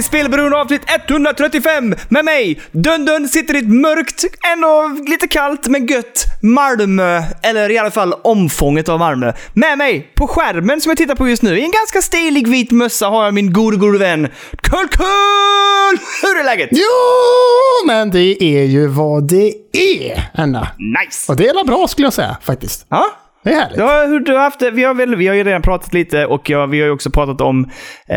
till Spelberoende avsnitt 135 med mig. Dundun sitter i ett mörkt, ändå lite kallt men gött Malmö. Eller i alla fall omfånget av Malmö. Med mig på skärmen som jag tittar på just nu i en ganska stilig vit mössa har jag min gode, gode vän Kull-Kull! Hur är läget? Jo, men det är ju vad det är, Anna. Nice! Och det är bra skulle jag säga, faktiskt. Ja, Det är härligt. Har, hur du har haft det, vi, har väl, vi har ju redan pratat lite och ja, vi har ju också pratat om eh,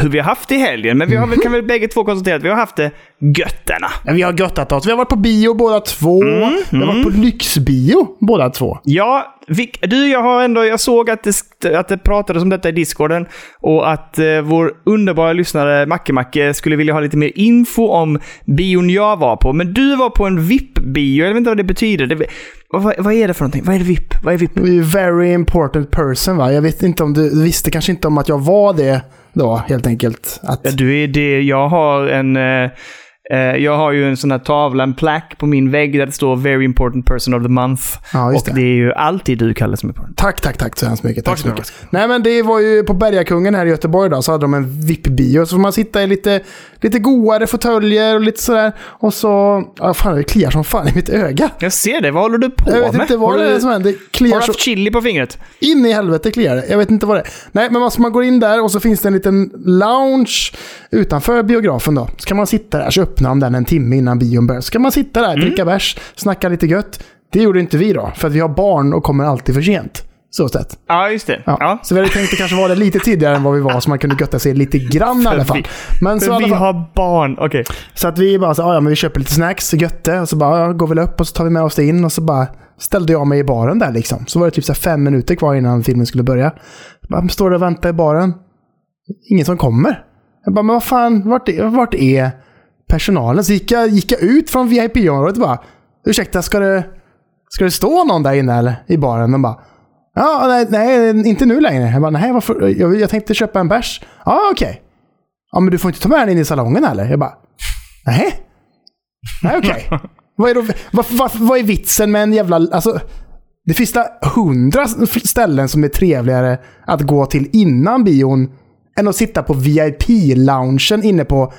hur vi har haft det i helgen. Men vi har väl, kan väl bägge två konstatera att vi har haft det götterna. Men vi har göttat oss. Vi har varit på bio båda två. Mm, vi har varit på lyxbio båda två. Ja, du, jag har ändå, jag såg att det, att det pratades om detta i discorden och att eh, vår underbara lyssnare Macke Macke skulle vilja ha lite mer info om bion jag var på. Men du var på en VIP-bio, jag vet inte vad det betyder. Det, vad, vad är det för någonting? Vad är det VIP? Vad är VIP? Very important person va? Jag vet inte om du, du visste kanske inte om att jag var det då, helt enkelt. Att, Ja, du är det. Jag har en... Eh, jag har ju en sån här tavla, en plack på min vägg där det står “Very important person of the month”. Ja, just och det. det är ju alltid du, Kalle, som är på den. Tack, tack, tack så hemskt mycket. Tack Tack så så mycket. Nej, men det var ju på Bergakungen här i Göteborg då, så hade de en VIP-bio. Så får man sitta i lite, lite godare fåtöljer och lite sådär. Och så... Ja, fan, det kliar som fan i mitt öga. Jag ser det. Vad håller du på Jag vet med? inte vad det är som händer. Det har kliar du så haft chili på fingret? in i helvete kliar det. Jag vet inte vad det är. Nej, men alltså man går in där och så finns det en liten lounge utanför biografen då. Så kan man sitta där, så öppnar de den en timme innan bion börjar. Så kan man sitta där, dricka bärs, snacka lite gött. Det gjorde inte vi då, för att vi har barn och kommer alltid för sent. Så sett. Ja, just det. Ja. Ja. Så vi hade tänkt att kanske vara det lite tidigare än vad vi var, så man kunde götta sig lite grann i alla fall. Men så, vi fall, har barn. Okej. så att vi bara så, "Ah, ja, men vi köper lite snacks, götte, och så bara ja, går vi upp och så tar vi med oss det in och så bara ställde jag mig i baren där liksom. Så var det typ så fem minuter kvar innan filmen skulle börja. Jag bara, står och väntar i baren. Ingen som kommer. Jag bara, men vad fan, vart är, vart är personalen? Så gick jag, gick jag ut från VIP-området och bara, ursäkta, ska det, ska det stå någon där inne eller? I baren? De bara, ja, nej, nej, inte nu längre. Jag bara, nej, varför? Jag, jag tänkte köpa en bärs. Ja, okej. Ja, men du får inte ta med den in i salongen eller? Jag bara, nej. Nej, okej. vad, är då, vad, vad, vad är vitsen med en jävla... Alltså, det finns där hundra ställen som är trevligare att gå till innan bion än att sitta på VIP-loungen inne på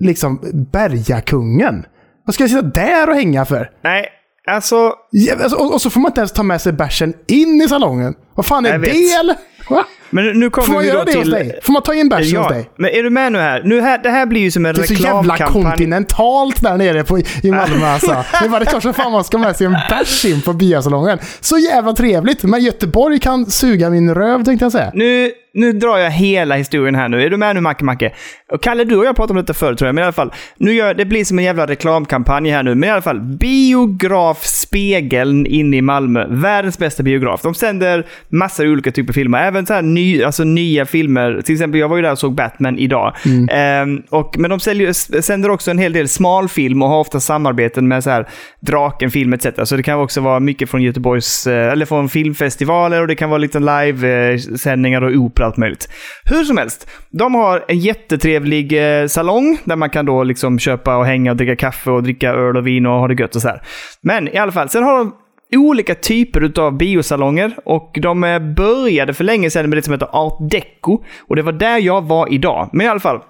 liksom Bergakungen. Vad ska jag sitta där och hänga för? Nej, alltså... Ja, alltså, och, och så får man inte ens ta med sig bärsen in i salongen. Vad fan är Jag det eller? Va? Men nu kommer Får man vi göra det hos till... dig? Får man ta in bärsen hos Ja, dig? men är du med nu här? Nu här? Det här blir ju som en Det är så jävla reklamkampanj. kontinentalt där nere på, i Malmö alltså. Det är bara det klart som fan man ska med sig en bärs in på biosalongen. Så jävla trevligt. Men Göteborg kan suga min röv tänkte jag säga. Nu, nu drar jag hela historien här nu. Är du med nu Macke Macke? Och Kalle, du och jag pratade om detta förut tror jag, men i alla fall. Nu gör, det blir som en jävla reklamkampanj här nu. Men i alla fall, Biografspegeln inne i Malmö. Världens bästa biograf. De sänder massor av olika typer av filmer. Även så här ny, alltså nya filmer. Till exempel, jag var ju där och såg Batman idag. Ehm, och, men de säljer, sänder också en hel del smalfilm och har ofta samarbeten med så här Drakenfilm etc. Så det kan också vara mycket från Göteborgs, eh, eller från filmfestivaler och det kan vara lite live-sändningar och opera och allt möjligt. Hur som helst, de har en jättetrevlig eh, salong där man kan då liksom köpa och hänga och dricka kaffe och dricka öl och vin och ha det gött och så här. Men i alla fall, sen har de olika typer av biosalonger och de eh, började för länge sedan med det som heter art deco och det var där jag var idag. Men i alla fall,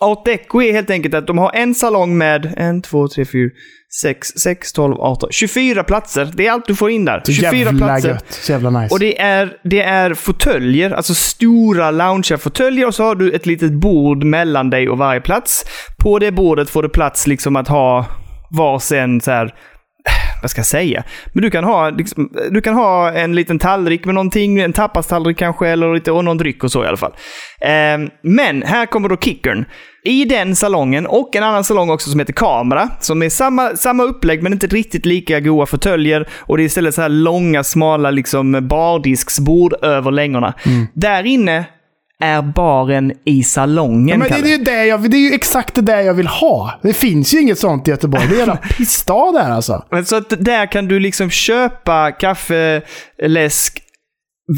Art Deco är helt enkelt att de har en salong med en, två, tre, fyra, sex, sex, tolv, arton, 24 platser. Det är allt du får in där. Så 24 jävla platser. gött. Så jävla nice. Och det är, det är fåtöljer, alltså stora lounge-fåtöljer och så har du ett litet bord mellan dig och varje plats. På det bordet får du plats liksom att ha varsin så här vad ska jag säga? Men du kan ha, liksom, du kan ha en liten tallrik med någonting, en tapastallrik kanske, eller lite, och någon dryck och så i alla fall. Ehm, men här kommer då kickern. I den salongen, och en annan salong också som heter Kamera, som är samma, samma upplägg men inte riktigt lika goa fåtöljer. Och det är istället så här långa, smala liksom bardisksbord över längorna. Där inne är baren i salongen, Ja, men det, Kalle. det, är ju det, jag, det är ju exakt det där jag vill ha. Det finns ju inget sånt i Göteborg. Det är en pissstad där alltså. Men Så att där kan du liksom köpa kaffe, läsk,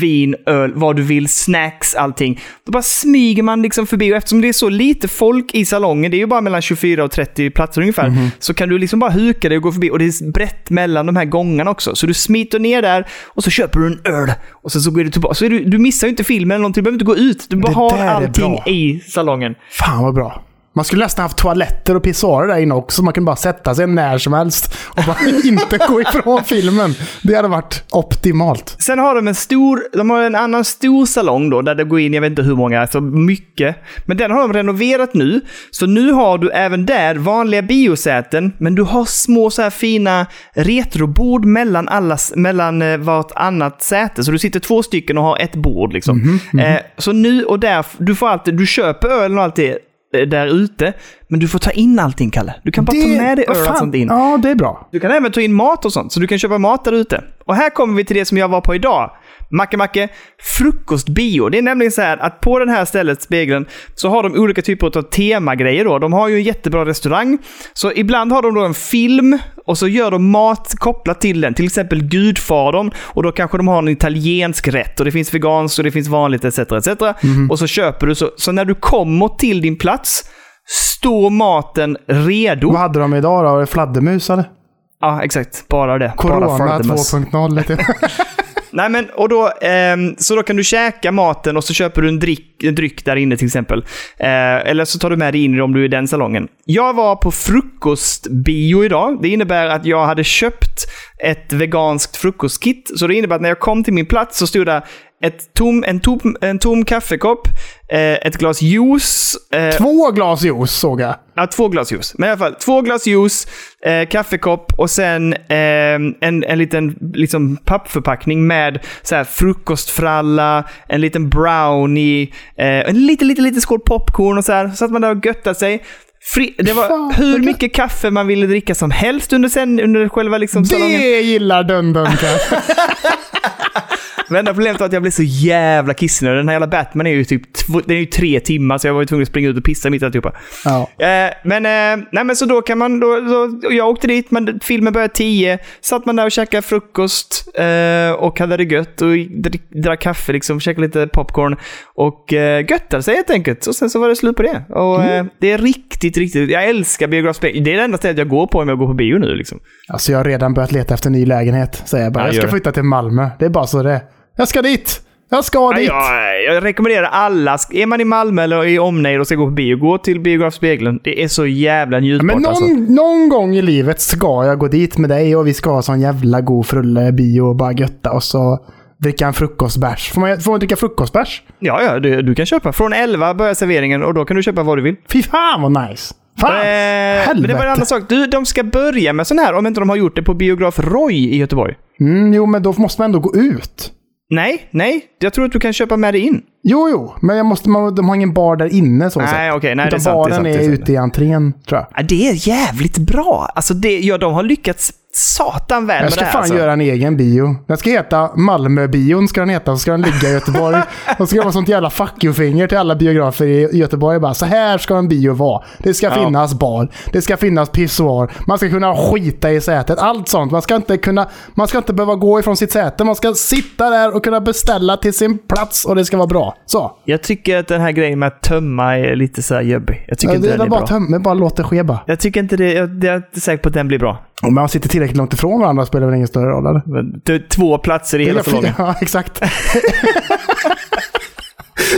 vin, öl, vad du vill, snacks, allting. Då bara smyger man liksom förbi och eftersom det är så lite folk i salongen, det är ju bara mellan 24 och 30 platser ungefär, Mhm. så kan du liksom bara huka dig och gå förbi och det är brett mellan de här gångarna också. Så du smiter ner där och så köper du en öl och sen så går du tillbaka. Så du, du missar ju inte filmen eller någonting, du behöver inte gå ut. Du bara Det har allting i salongen. Fan vad bra. Man skulle nästan haft toaletter och pissoarer där inne också. Man kunde bara sätta sig när som helst och bara inte gå ifrån filmen. Det hade varit optimalt. Sen har de en stor, de har en annan stor salong då, där det går in, jag vet inte hur många, alltså mycket. Men den har de renoverat nu. Så nu har du även där vanliga biosäten, men du har små så här fina retrobord mellan, alla, mellan eh, vartannat säte. Så du sitter två stycken och har ett bord liksom. Eh, så nu och där, du får alltid, du köper ölen och allt det där ute, men du får ta in allting, Kalle. Du kan bara ta med dig öl och sånt in. Ja, det är bra. Du kan även ta in mat och sånt, så du kan köpa mat där ute. Och här kommer vi till det som jag var på idag. Macke Macke, frukostbio. Det är nämligen så här att på den här stället, Spegeln, så har de olika typer av temagrejer då. De har ju en jättebra restaurang. Så ibland har de då en film och så gör de mat kopplat till den. Till exempel Gudfadern. Och då kanske de har en italiensk rätt. Och det finns veganskt och det finns vanligt etc. etc. Och så köper du. Så, så när du kommer till din plats står maten redo. Vad hade de idag då? Var det fladdermus eller? Ja, exakt. Bara det. Corona fladdermöss. 2.0. lite. Nej, men och då, eh, så då kan du käka maten och så köper du en, drick, en dryck där inne till exempel. Eh, eller så tar du med dig in om du är i den salongen. Jag var på frukostbio idag. Det innebär att jag hade köpt ett veganskt frukostkit. Så det innebär att när jag kom till min plats så stod det ett tom, en, tom, en tom kaffekopp, eh, ett glas juice, eh, Två glas juice såg jag. Ja, två glas juice. Men i alla fall, två glas juice, eh, kaffekopp och sen eh, en, en liten liksom, pappförpackning med så här, frukostfralla, en liten brownie, eh, en liten, liten, liten skål popcorn och så här. Så att man där och göttade sig. Fri, det var Fan, hur mycket kaffe man ville dricka som helst under, sen, under själva liksom, salongen. Det gillar Dun-Dun. Men enda problemet var att jag blev så jävla kissnödig. Den här jävla Batman är ju typ två, den är ju tre timmar, så jag var ju tvungen att springa ut och pissa mitt i alltihopa. ja. Eh, men, eh, nej, men så då kan man, då, då, jag åkte dit, men filmen började tio. Satt man där och käkade frukost eh, och hade det gött och drack kaffe, liksom, käkade lite popcorn och eh, göttade sig helt enkelt. Och sen så var det slut på det. Och eh, det är riktigt, riktigt, jag älskar biografspel. Det är det enda stället jag går på om jag går på bio nu liksom. Alltså jag har redan börjat leta efter ny lägenhet. Säger jag bara. Ja, jag ska flytta till Malmö. Det är bara så det är. Jag ska dit! Jag ska dit! jag, jag rekommenderar alla, är man i Malmö eller i omnejd och ska gå på bio, gå till Biografspegeln. Det är så jävla njutbart Men någon, alltså. någon gång i livet ska jag gå dit med dig och vi ska ha sån jävla god frulle bio och bara götta och så dricka en frukostbärs. Får man, får man dricka frukostbärs? Ja, ja, du, du kan köpa. Från 11 börjar serveringen och då kan du köpa vad du vill. Fy fan vad nice! Fan! Eh, men helvete! det var en annan sak. Du, de ska börja med sån här, om inte de har gjort det på biograf Roy i Göteborg. Mm, jo, men då måste man ändå gå ut. Nej, nej. Jag tror att du kan köpa med dig in. Jo, jo, men jag måste, man, de har ingen bar där inne så Nej, okej, nej, det är Utan sant, det är baren sant, är, det är sant. ute i entrén, tror jag. Ja, det är jävligt bra. Alltså, det, ja, de har lyckats satan väl Jag ska fan Alltså. göra en egen bio. Den ska heta Malmöbion, ska den heta. Så ska den ligga i Göteborg. och ska det vara sånt jävla fuck you-finger till alla biografer i Göteborg. Bara, så här ska en bio vara. Det ska Ja. finnas bar. Det ska finnas pissoar. Man ska kunna skita i sätet. Allt sånt. Man ska inte kunna... Man ska inte behöva gå ifrån sitt säte. Man ska sitta där och kunna beställa till sin plats och det ska vara bra. Så. Jag tycker att den här grejen med att tömma är lite så här jobbig. Jag tycker Ja, inte det är den är bara bra. töm- men bara låt det ske bara. Jag tycker inte det. Jag, jag är inte säker på att den blir bra. Om man sitter tillräckligt långt ifrån varandra spelar väl ingen större roll eller? Två platser i hela salongen. Ja, exakt.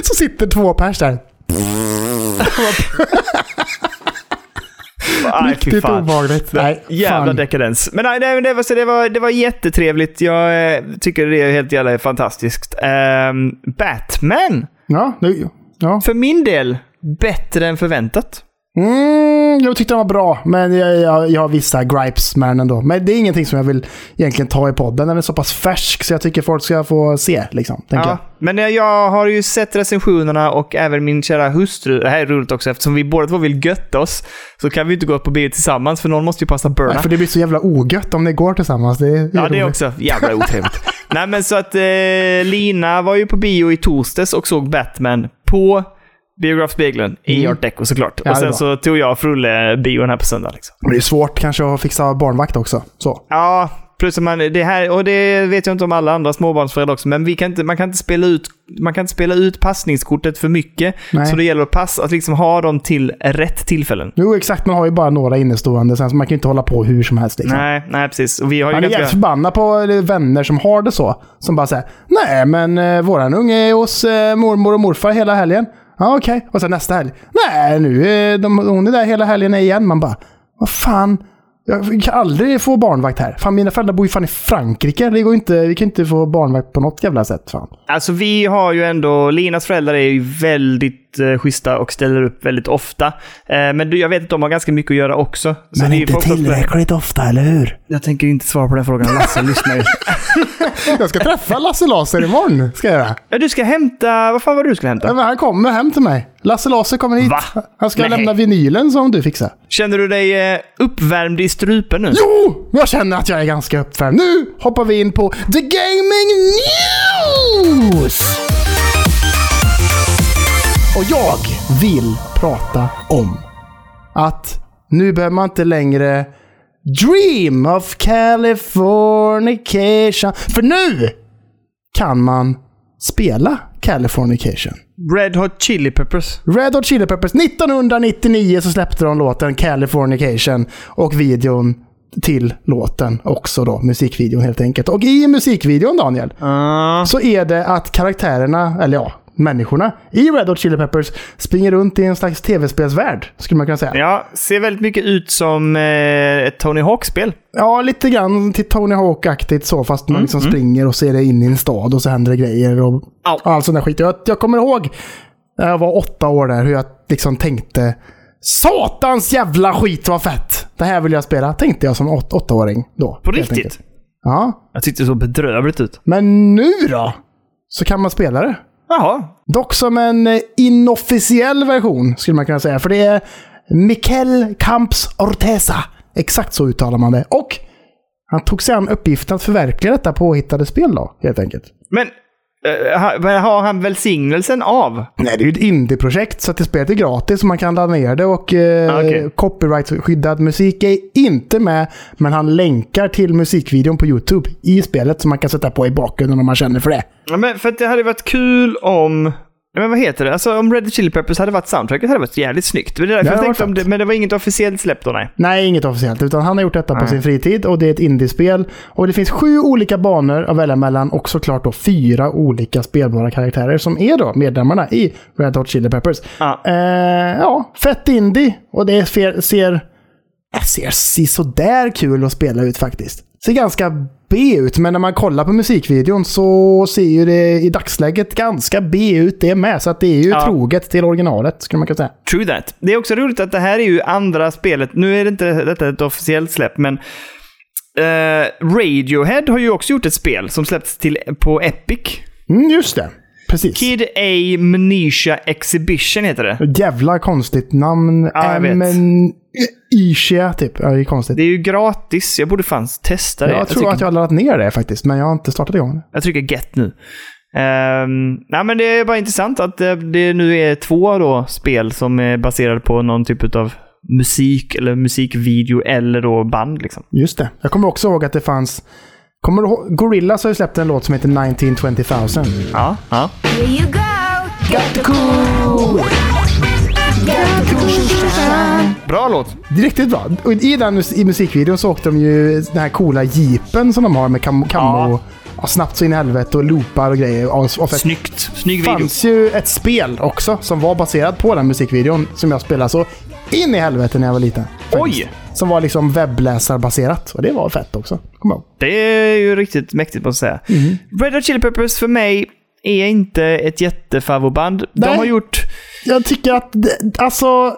så sitter två pers där. Nej, Riktigt obehagligt. Nej, Jävla fan. dekadens. Men nej, nej, det, var, det, var, det var jättetrevligt. Jag eh, tycker det är helt jävla fantastiskt. Ehm, Batman, Ja, det, ja. för min del, bättre än förväntat. Mm, jag tyckte den var bra, men jag, jag, jag har vissa gripes med den ändå. Men det är ingenting som jag vill egentligen ta i podden. Den är så pass färsk så jag tycker folk ska få se. Liksom, Ja, men eh, jag har ju sett recensionerna och även min kära hustru. Det här är roligt också eftersom vi båda två vill götta oss. Så kan vi inte gå på bio tillsammans för någon måste ju passa jag. Burna. Nej, för det blir så jävla ogött om ni går tillsammans. Det är, Ja, det är också jävla otrevligt. Nej, men så att eh, Lina var ju på bio i torsdags och såg Batman på Biografspegeln i Mm. Art Deco såklart. Ja, och sen så tog jag Frulle bion här på söndag. Liksom. Det är svårt kanske att fixa barnvakt också. Så. Ja, Plus att man, det här, och det vet jag inte om alla andra småbarnsföräldrar också, men vi kan inte, man, kan inte spela ut, man kan inte spela ut passningskortet för mycket. Nej. Så det gäller att passa, att liksom ha dem till rätt tillfällen. Jo, exakt. Man har ju bara några innestående sen, så man kan ju inte hålla på hur som helst. Liksom. Nej, nej precis. Och vi har ju Man är jävligt förbannad på eh, vänner som har det så. Som bara säger Nej, men eh, våran unge är hos eh, mormor och morfar hela helgen. Ja, okej. Och sen nästa helg. Nej, nu är de, hon är där hela helgen igen. Man bara, vad fan. Jag kan aldrig få barnvakt här. Fan, mina föräldrar bor ju fan i Frankrike. Det går inte, vi kan inte få barnvakt på något jävla sätt. Fan. Alltså vi har ju ändå, Linas föräldrar är ju väldigt eh, schyssta och ställer upp väldigt ofta. Eh, men du, jag vet att de har ganska mycket att göra också. Så vi får också- ofta, eller hur? Jag tänker inte svara på den frågan. Lasse lyssnar ju. Jag ska träffa Lasse Laser imorgon. Ska jag göra. Ja, du ska hämta... Vad fan var det du skulle Ja, hämta? men han kommer hem till mig. Lasse Laser kommer hit. Va? Han ska Nej. lämna vinylen som du fixar. Känner du dig eh, uppvärmd i strupen nu? Jo! Jag känner att jag är ganska uppvärmd. Nu hoppar vi in på The Gaming News! Och jag vill prata om att nu behöver man inte längre dream of Californication. För nu kan man spela Californication. Red Hot Chili Peppers. Red Hot Chili Peppers. 1999 så släppte de låten Californication och videon till låten också då. Musikvideon helt enkelt. Och i musikvideon Daniel, Uh, så är det att karaktärerna, eller ja, människorna i Red Hot Chili Peppers springer runt i en slags tv-spelsvärld, skulle man kunna säga. ja, ser väldigt mycket ut som eh, ett Tony Hawk-spel. Ja, lite grann till Tony Hawk-aktigt så, fast man liksom springer och ser det in i en stad och så händer det grejer och Ja. all sån där skit. Jag, jag kommer ihåg när jag var åtta år där, hur jag liksom tänkte Satans jävla skit vad fett! Det här vill jag spela, tänkte jag som åt, åttaåring då. På riktigt? enkelt. Ja. Jag tyckte det såg bedrövligt ut. Men nu då? Så kan man spela det. Jaha. Dock som en eh, inofficiell version, skulle man kunna säga. För det är Miquel Camps Orteza. Exakt så uttalar man det. Och han tog sig an uppgiften att förverkliga detta påhittade spel då, helt enkelt. Men har han välsignelsen av? Nej, det är ju ett indie-projekt, så att det spelet är gratis och man kan ladda ner det. Och eh, Ah, okej. copyright-skyddad musik är inte med, men han länkar till musikvideon på YouTube i spelet som man kan sätta på i bakgrunden om man känner för det. Ja, men för att det hade varit kul om... Men vad heter det? Alltså om Red Chili Peppers hade varit soundtracket hade det varit jävligt snyggt. Det är därför Ja, jag det tänkte om det, men det var inget officiellt släpp då, nej. Nej, inget officiellt. Utan han har gjort detta på Nej. sin fritid och det är ett indiespel. Och det finns sju olika banor att välja mellan och såklart då fyra olika spelbara karaktärer som är då medlemmarna i Red Hot Chili Peppers. Ja. Eh, ja, fett indie. Och det ser, ser, äh, ser, ser sådär kul att spela ut faktiskt. Ser ganska B ut, men när man kollar på musikvideon så ser ju det i dagsläget ganska B ut det med. Så att det är ju Ja. troget till originalet, skulle man kunna säga. True that. Det är också roligt att det här är ju andra spelet. Nu är det inte detta ett officiellt släpp, men eh, Radiohead har ju också gjort ett spel som släppts till, på Epic. Mm, just det. Precis. Kid A Mnesia Exhibition heter det. Jävla konstigt namn. Ja, jag Ishia, typ. Ja, det är konstigt. Det är ju gratis. Jag borde fan testa det. jag tror tycker- att jag har laddat ner det faktiskt, men jag har inte startat igång det. Jag trycker get nu. Um, nej, men det är bara intressant att det, det nu är två då spel som är baserade på någon typ av musik eller musikvideo eller då band liksom. Just det. Jag kommer också ihåg att det fanns... Kommer du ihåg? Gorillaz har ju släppt en låt som heter 1920 000. Ja, ja. Here you go. Got the cool! Got the cool shine. Bra låt. Det är riktigt bra. Och I den i musikvideon så åkte de ju den här coola jeepen som de har med camo, camo Ja. ja, snabbt så in i helvete och loopar och grejer. Och, och. Snyggt. Snygg Det video. fanns ju ett spel också som var baserat på den musikvideon som jag spelade så in i helvete när jag var liten. faktiskt. Oj! Som var liksom webbläsarbaserat. Och det var fett också. Kom. Det är ju riktigt mäktigt måste jag säga. Mhm. Red Hot Chili Peppers för mig är inte ett jättefavoritband. De har gjort... Jag tycker att, det- alltså,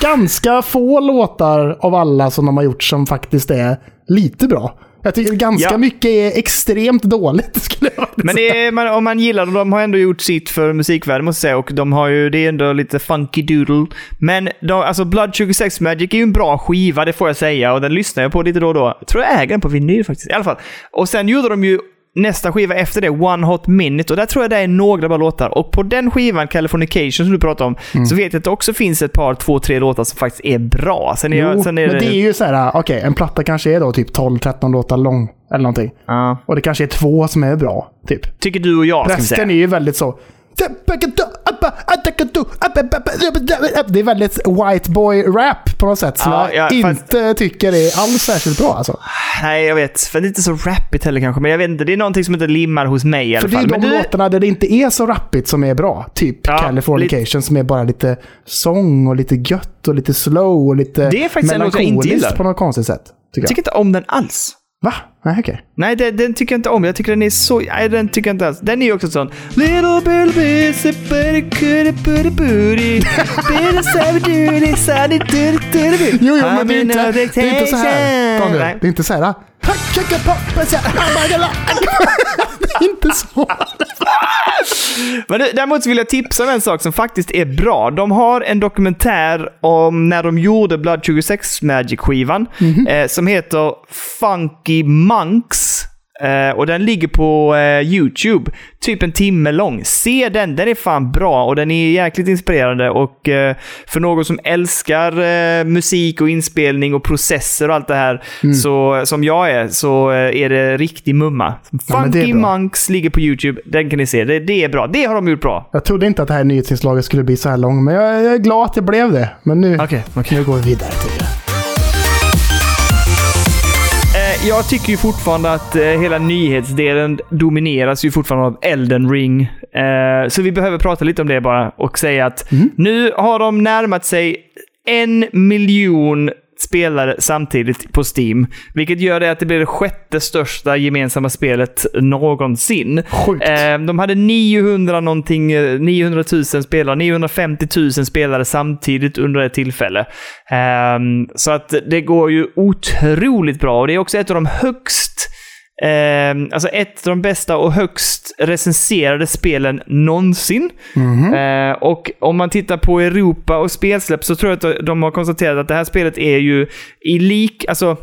ganska få låtar av alla som de har gjort som faktiskt är lite bra. Jag tycker ganska Ja. mycket är extremt dåligt, skulle jag Men är, man, om man gillar dem, de har ändå gjort sitt för musikvärlden måste jag säga. Och de har ju, det är ändå lite funky doodle. Men de, alltså Blood 26 Magic är ju en bra skiva, det får jag säga. Och den lyssnar jag på lite då och då. Jag tror jag äger den på vinyl faktiskt. I alla fall. Och sen gjorde de ju nästa skiva efter det, One Hot Minute. Och där tror jag det är några bra låtar. Och på den skivan, Californication, som du pratade om, Mm. så vet jag att det också finns ett par, två, tre låtar som faktiskt är bra. Sen är, Jo, sen är men det är ju så här, okej, en platta kanske är då typ 12-13 låtar lång. Eller någonting. Ja. Och det kanske är två som är bra, typ. Tycker du och jag. Resten är ju väldigt så... Det är väldigt white boy rap på något sätt som Ja, jag ja, fast- inte tycker är alls särskilt bra. Alltså. Nej, jag vet. För det är inte så rappigt heller kanske. Men jag vet inte, det är någonting som inte limmar hos mig i alla För det är fall. de Men du, låtarna där det inte är så rappigt som är bra. Typ Ja, Californication som är bara lite sång och lite gött och lite slow och lite Det är faktiskt jag melankoliskt på något konstigt sätt. Tycker jag jag. tycker inte om den alls. Va? Nej, okej. Nej, den, den tycker jag inte om. Jag tycker den är så... Nej, den tycker jag inte alls. Den är ju också sån... Little bill bit, buddy, goody, buddy, booty. Bit savage, sunny, duty, duty. Jo, jo, men det är inte, det är inte så här. Daniel, Nej. det är inte så här. Här, hamburgare. Det är inte så. Men däremot vill jag tipsa om en sak som faktiskt är bra. De har en dokumentär om när de gjorde Blood 26 Magic-skivan eh, som heter Funky Monks. Eh, och den ligger på eh, YouTube. Typ en timme lång. Se den, den är fan bra och den är jäkligt inspirerande. Och eh, för någon som älskar eh, musik och inspelning och processer och allt det här, så, som jag är, så eh, är det riktig mumma. Ja, Funky. Monks ligger på YouTube. Den kan ni se. Det, det är bra. Det har de gjort bra. Jag trodde inte att det här nyhetsinslaget skulle bli så här långt, men jag, jag är glad att det blev det. Men nu, Okej, okej. nu går vi vidare till det. Jag tycker ju fortfarande att eh, hela nyhetsdelen domineras ju fortfarande av Elden Ring. Eh, så vi behöver prata lite om det bara och säga att nu har de närmat sig en miljon spelare samtidigt på Steam. Vilket gör det att det blir det sjätte största gemensamma spelet någonsin. Sjukt. Eh, de hade 900 någonting, eh, 900 000 spelare, 950 000 spelare samtidigt under ett tillfälle. Ehm, så att det går ju otroligt bra och det är också ett av de högst ehm, alltså ett av de bästa och högst recenserade spelen någonsin. Eh, och om man tittar på Europa och spelsläpp så tror jag att de har konstaterat att det här spelet är ju i lik, alltså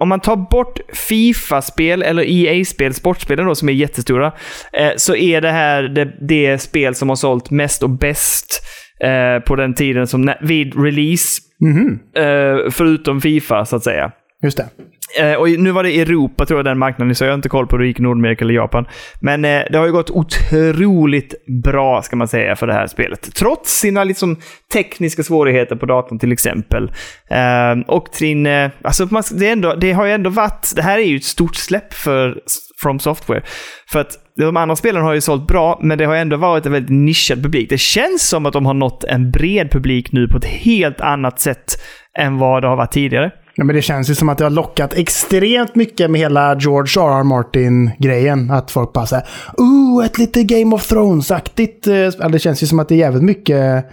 om man tar bort Fifa-spel eller EA-spel, sportspelen då som är jättestora, eh, så är det här det, det spel som har sålt mest och bäst eh, på den tiden som vid release. Eh, förutom Fifa, så att säga. Just det. Eh, och nu var det Europa, tror jag, den marknaden, så jag har inte koll på hur det gick i Nordamerika eller Japan. Men eh, det har ju gått otroligt bra, ska man säga, för det här spelet. Trots sina liksom, tekniska svårigheter på datorn till exempel. Eh, och sin... Eh, alltså, det, ändå, det har ju ändå varit... Det här är ju ett stort släpp för From Software. För att de andra spelen har ju sålt bra, men det har ändå varit en väldigt nischad publik. Det känns som att de har nått en bred publik nu på ett helt annat sätt än vad det har varit tidigare. Ja, men det känns ju som att det har lockat extremt mycket med hela George R.R. Martin-grejen. Att folk bara säger Ooh, ett lite Game of Thrones-aktigt. eh, spel." Det känns ju som att det är jävligt mycket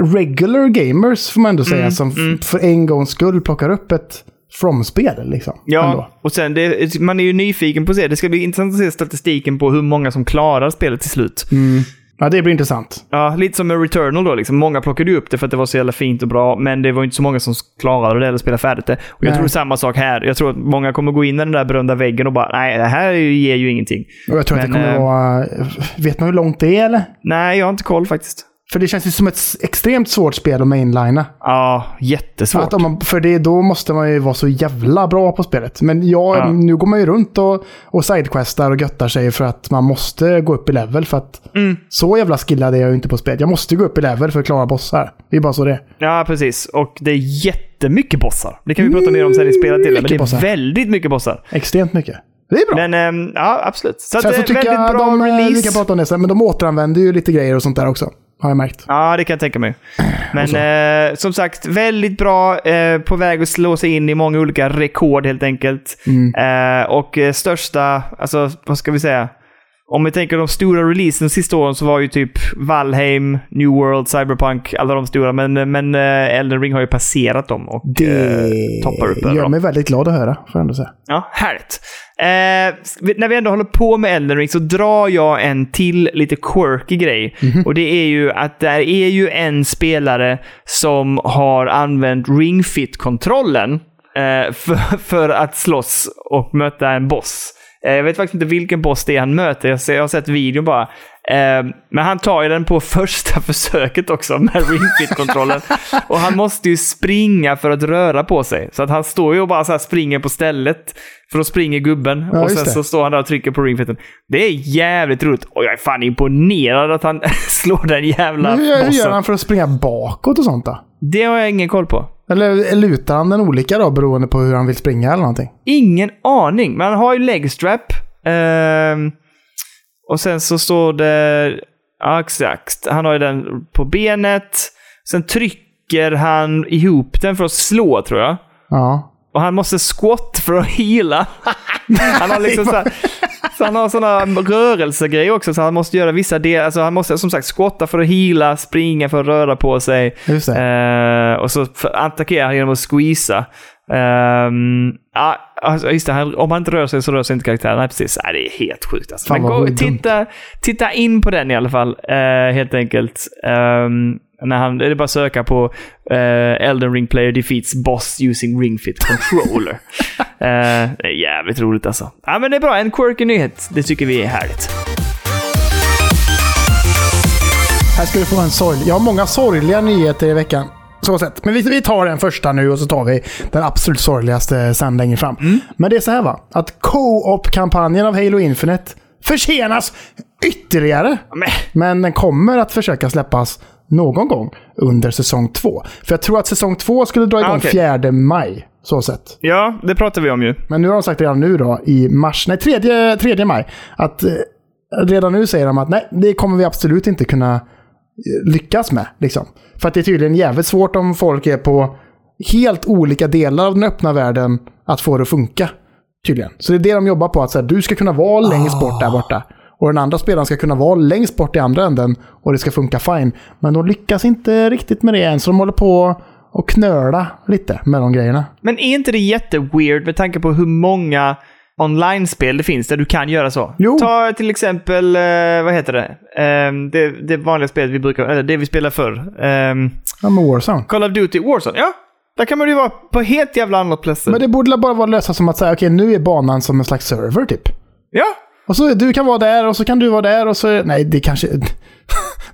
regular gamers, får man ändå säga, som f- för en gångs skull plockar upp ett From-spel. Liksom, Ja, ändå. och sen det, man är ju nyfiken på att se. Det ska bli intressant att se statistiken på hur många som klarar spelet till slut. Ja, det blir intressant. Ja, lite som med Returnal då. Liksom. Många plockade ju upp det för att det var så jävla fint och bra, men det var inte så många som klarade det eller spelade färdigt det. Och jag Nej. tror samma sak här. Jag tror att många kommer gå in i den där berömda väggen och bara nej, det här ger ju ingenting. Och jag tror att det Men, kommer eh, vara... Vet man hur långt det är eller? Nej, jag har inte koll faktiskt. För det känns ju som ett extremt svårt spel att mainlina. Ja, jättesvårt. Att om man, för det, då måste man ju vara så jävla bra på spelet. Men ja, Ja. nu går man ju runt och, och sidequestar och göttar sig för att man måste gå upp i level. För att Mm. så jävla skillad är jag ju inte på spelet. Jag måste gå upp i level för att klara bossar. Det är bara så det. Ja, precis. Och det är jättemycket bossar. Det kan vi prata mer om sen i spelet till. Men det är bossar. väldigt mycket bossar. Extremt mycket. Det är bra. Men ehm, ja, absolut. Så, Sen att, så eh, tycker väldigt jag bra de, eh, release. vi kan prata om det sen, men de återanvänder ju lite grejer och sånt där också. Har jag märkt. Ja, det kan jag tänka mig. Men eh, som sagt, väldigt bra. Eh, på väg att slå sig in i många olika rekord helt enkelt. Eh, och eh, största, alltså vad ska vi säga? Om vi tänker de stora releasen de sista åren så var ju typ Valheim, New World, Cyberpunk, alla de stora. Men, men eh, Elden Ring har ju passerat dem och eh, toppar upp över gör mig väldigt glad att höra, får jag ändå säga. Ja, härligt. Eh, när vi ändå håller på med Elden Ring så drar jag en till lite quirky grej. Och det är ju att där är ju en spelare som har använt Ring Fit-kontrollen eh, för, för att slåss och möta en boss. Eh, jag vet faktiskt inte vilken boss det är han möter. Jag, har sett videon bara. Eh, men han tar ju den på första försöket också med ringfit-kontrollen. och han måste ju springa för att röra på sig. Så att han står ju och bara så här springer på stället. För då springer gubben. Ja, och sen så står han där och trycker på ringfiten. Det är jävligt roligt. Och jag är fan imponerad att han slår den jävla Men hur, gör han för att springa bakåt och sånt då? Det har jag ingen koll på. Eller lutar han den olika då beroende på hur han vill springa eller någonting? Ingen aning. Men han har ju legstrap. Ehm, och sen så står det... Ja, exakt. Han har ju den på benet. Sen trycker han ihop den för att slå, tror jag. Ja. Och han måste squat för att heala. han har liksom så här, så han har sådana rörelsegrejer också, så han måste göra vissa delar. Alltså han måste som sagt squatta för att heala, springa för att röra på sig. Eh, och så attackerar han genom att squeeza. Ja, alltså, just det, han, om han inte rör sig så rör sig inte karaktären. Nej, precis. Nej, det är helt sjukt. Alltså. Men gå, titta, titta in på den i alla fall, eh, helt enkelt. Ehm, när han, det är bara att söka på eh, Elden Ring Player Defeats Boss Using Ring Fit Controller. Eh, det är jävligt roligt alltså. Ja, men det är bra. En quirky nyhet. Det tycker vi är härligt. Här ska du få en sorg. Jag har många sorgliga nyheter i veckan. Så sett. Men vi, vi tar den första nu och så tar vi den absolut sorgligaste sen längre fram. Men det är så här va. Att Co-op-kampanjen av Halo Infinite försenas ytterligare. Men, Men den kommer att försöka släppas någon gång under säsong två. För jag tror att säsong två skulle dra igång Ah, okej. 4 maj. Så sett. ja, det pratar vi om ju. Men nu har de sagt redan nu då i mars, nej 3, 3 maj, att eh, redan nu säger de att nej, det kommer vi absolut inte kunna eh, lyckas med. Liksom. För att det är tydligen jävligt svårt om folk är på helt olika delar av den öppna världen att få det att funka. Tydligen. Så det är det de jobbar på, att så här, du ska kunna vara längst bort där borta. Och den andra spelaren ska kunna vara längst bort i andra änden och det ska funka fine. Men de lyckas inte riktigt med det än, så de håller på och knöla lite med de grejerna. Men är inte det jätteweird med tanke på hur många online-spel det finns där du kan göra så? Jo. Ta till exempel, eh, vad heter det? Ehm, det? Det vanliga spelet vi brukar, eller det vi spelar förr. Ehm, Ja, med Warzone. Call of Duty Warzone. Ja, där kan man ju vara på helt jävla annat platser. Men det borde bara vara lösa som att säga, okej nu är banan som en slags server typ. Ja, Och så du kan vara där och så kan du vara där och så... Nej, det kanske...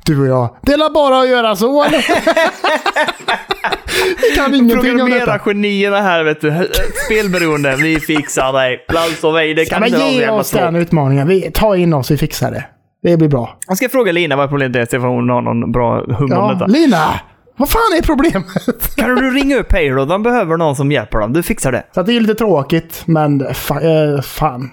Du och jag. Det är bara att göra så eller? Vi kan ingenting om detta. genierna här vet du. Spelberoende, vi fixar dig. Plats och vi, det Ja, kan men inte ge oss den utmaningen. Vi, ta in oss, vi fixar det. Det blir bra. Jag ska fråga Lina vad problemet är, se om hon har någon bra hum om Ja, detta. Lina! Vad fan är problemet? Kan du ringa upp Halo? De behöver någon som hjälper dem. Du fixar det. Så det är lite tråkigt, men fa- eh, fan.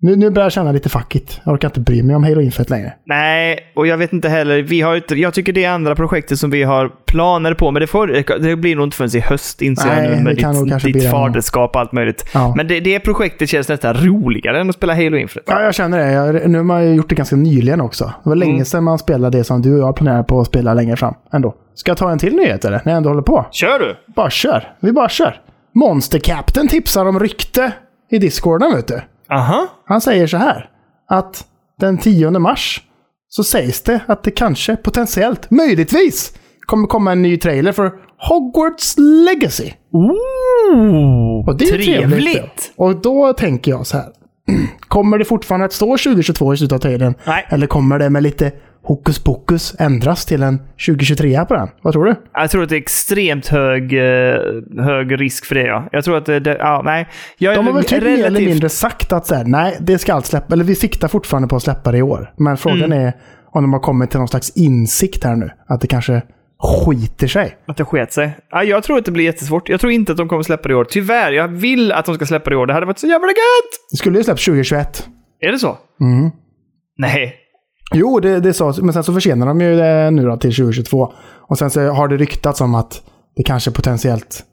Nu, nu börjar jag känna lite fuckigt. Jag orkar inte bry mig om Halo Infinite längre. Nej, och jag vet inte heller. Vi har inte, jag tycker det är andra projektet som vi har planer på, men det, får, det blir nog inte förrän i höst, inser Nej, jag nu, med ditt, ditt faderskap och allt möjligt. Ja. Men det, det projektet känns nästan roligare än att spela Halo Infinite. Ja, jag känner det. Jag, nu har man gjort det ganska nyligen också. Det var länge Mm. sedan man spelade det som du och jag planerar på att spela längre fram. Ändå. Ska jag ta en till nyhet eller? När jag ändå håller på. Kör du! Bara kör. Vi bara kör. Monster Captain tipsar om rykte i Discorden, vet du. Aha. Han säger så här. Att den 10 mars så sägs det att det kanske potentiellt, möjligtvis, kommer komma en ny trailer för Hogwarts Legacy. Ooh, Och det är trevligt. trevligt! Och då tänker jag så här. Kommer det fortfarande att stå 2022 i slutet av trailern? Nej. Eller kommer det med lite hokus pokus ändras till en 2023 på den? Vad tror du? Jag tror att det är extremt hög, eh, hög risk för det, ja. Jag tror att det... ja, nej. Jag De har väl typ mer relativt- eller mindre sagt att så här, nej, det ska allt släppa, eller vi siktar fortfarande på att släppa det i år. Men frågan Mm. är om de har kommit till någon slags insikt här nu. Att det kanske skiter sig. Att det sket sig. Ja, jag tror att det blir jättesvårt. Jag tror inte att de kommer släppa det i år. Tyvärr, jag vill att de ska släppa det i år. Det hade varit så jävla gött! Det skulle ju släppas 2021. Är det så? Mm. Nej. Jo, det, det sa men sen så försenar de ju det nu då till 2022. Och sen så har det ryktats om att det kanske potentiellt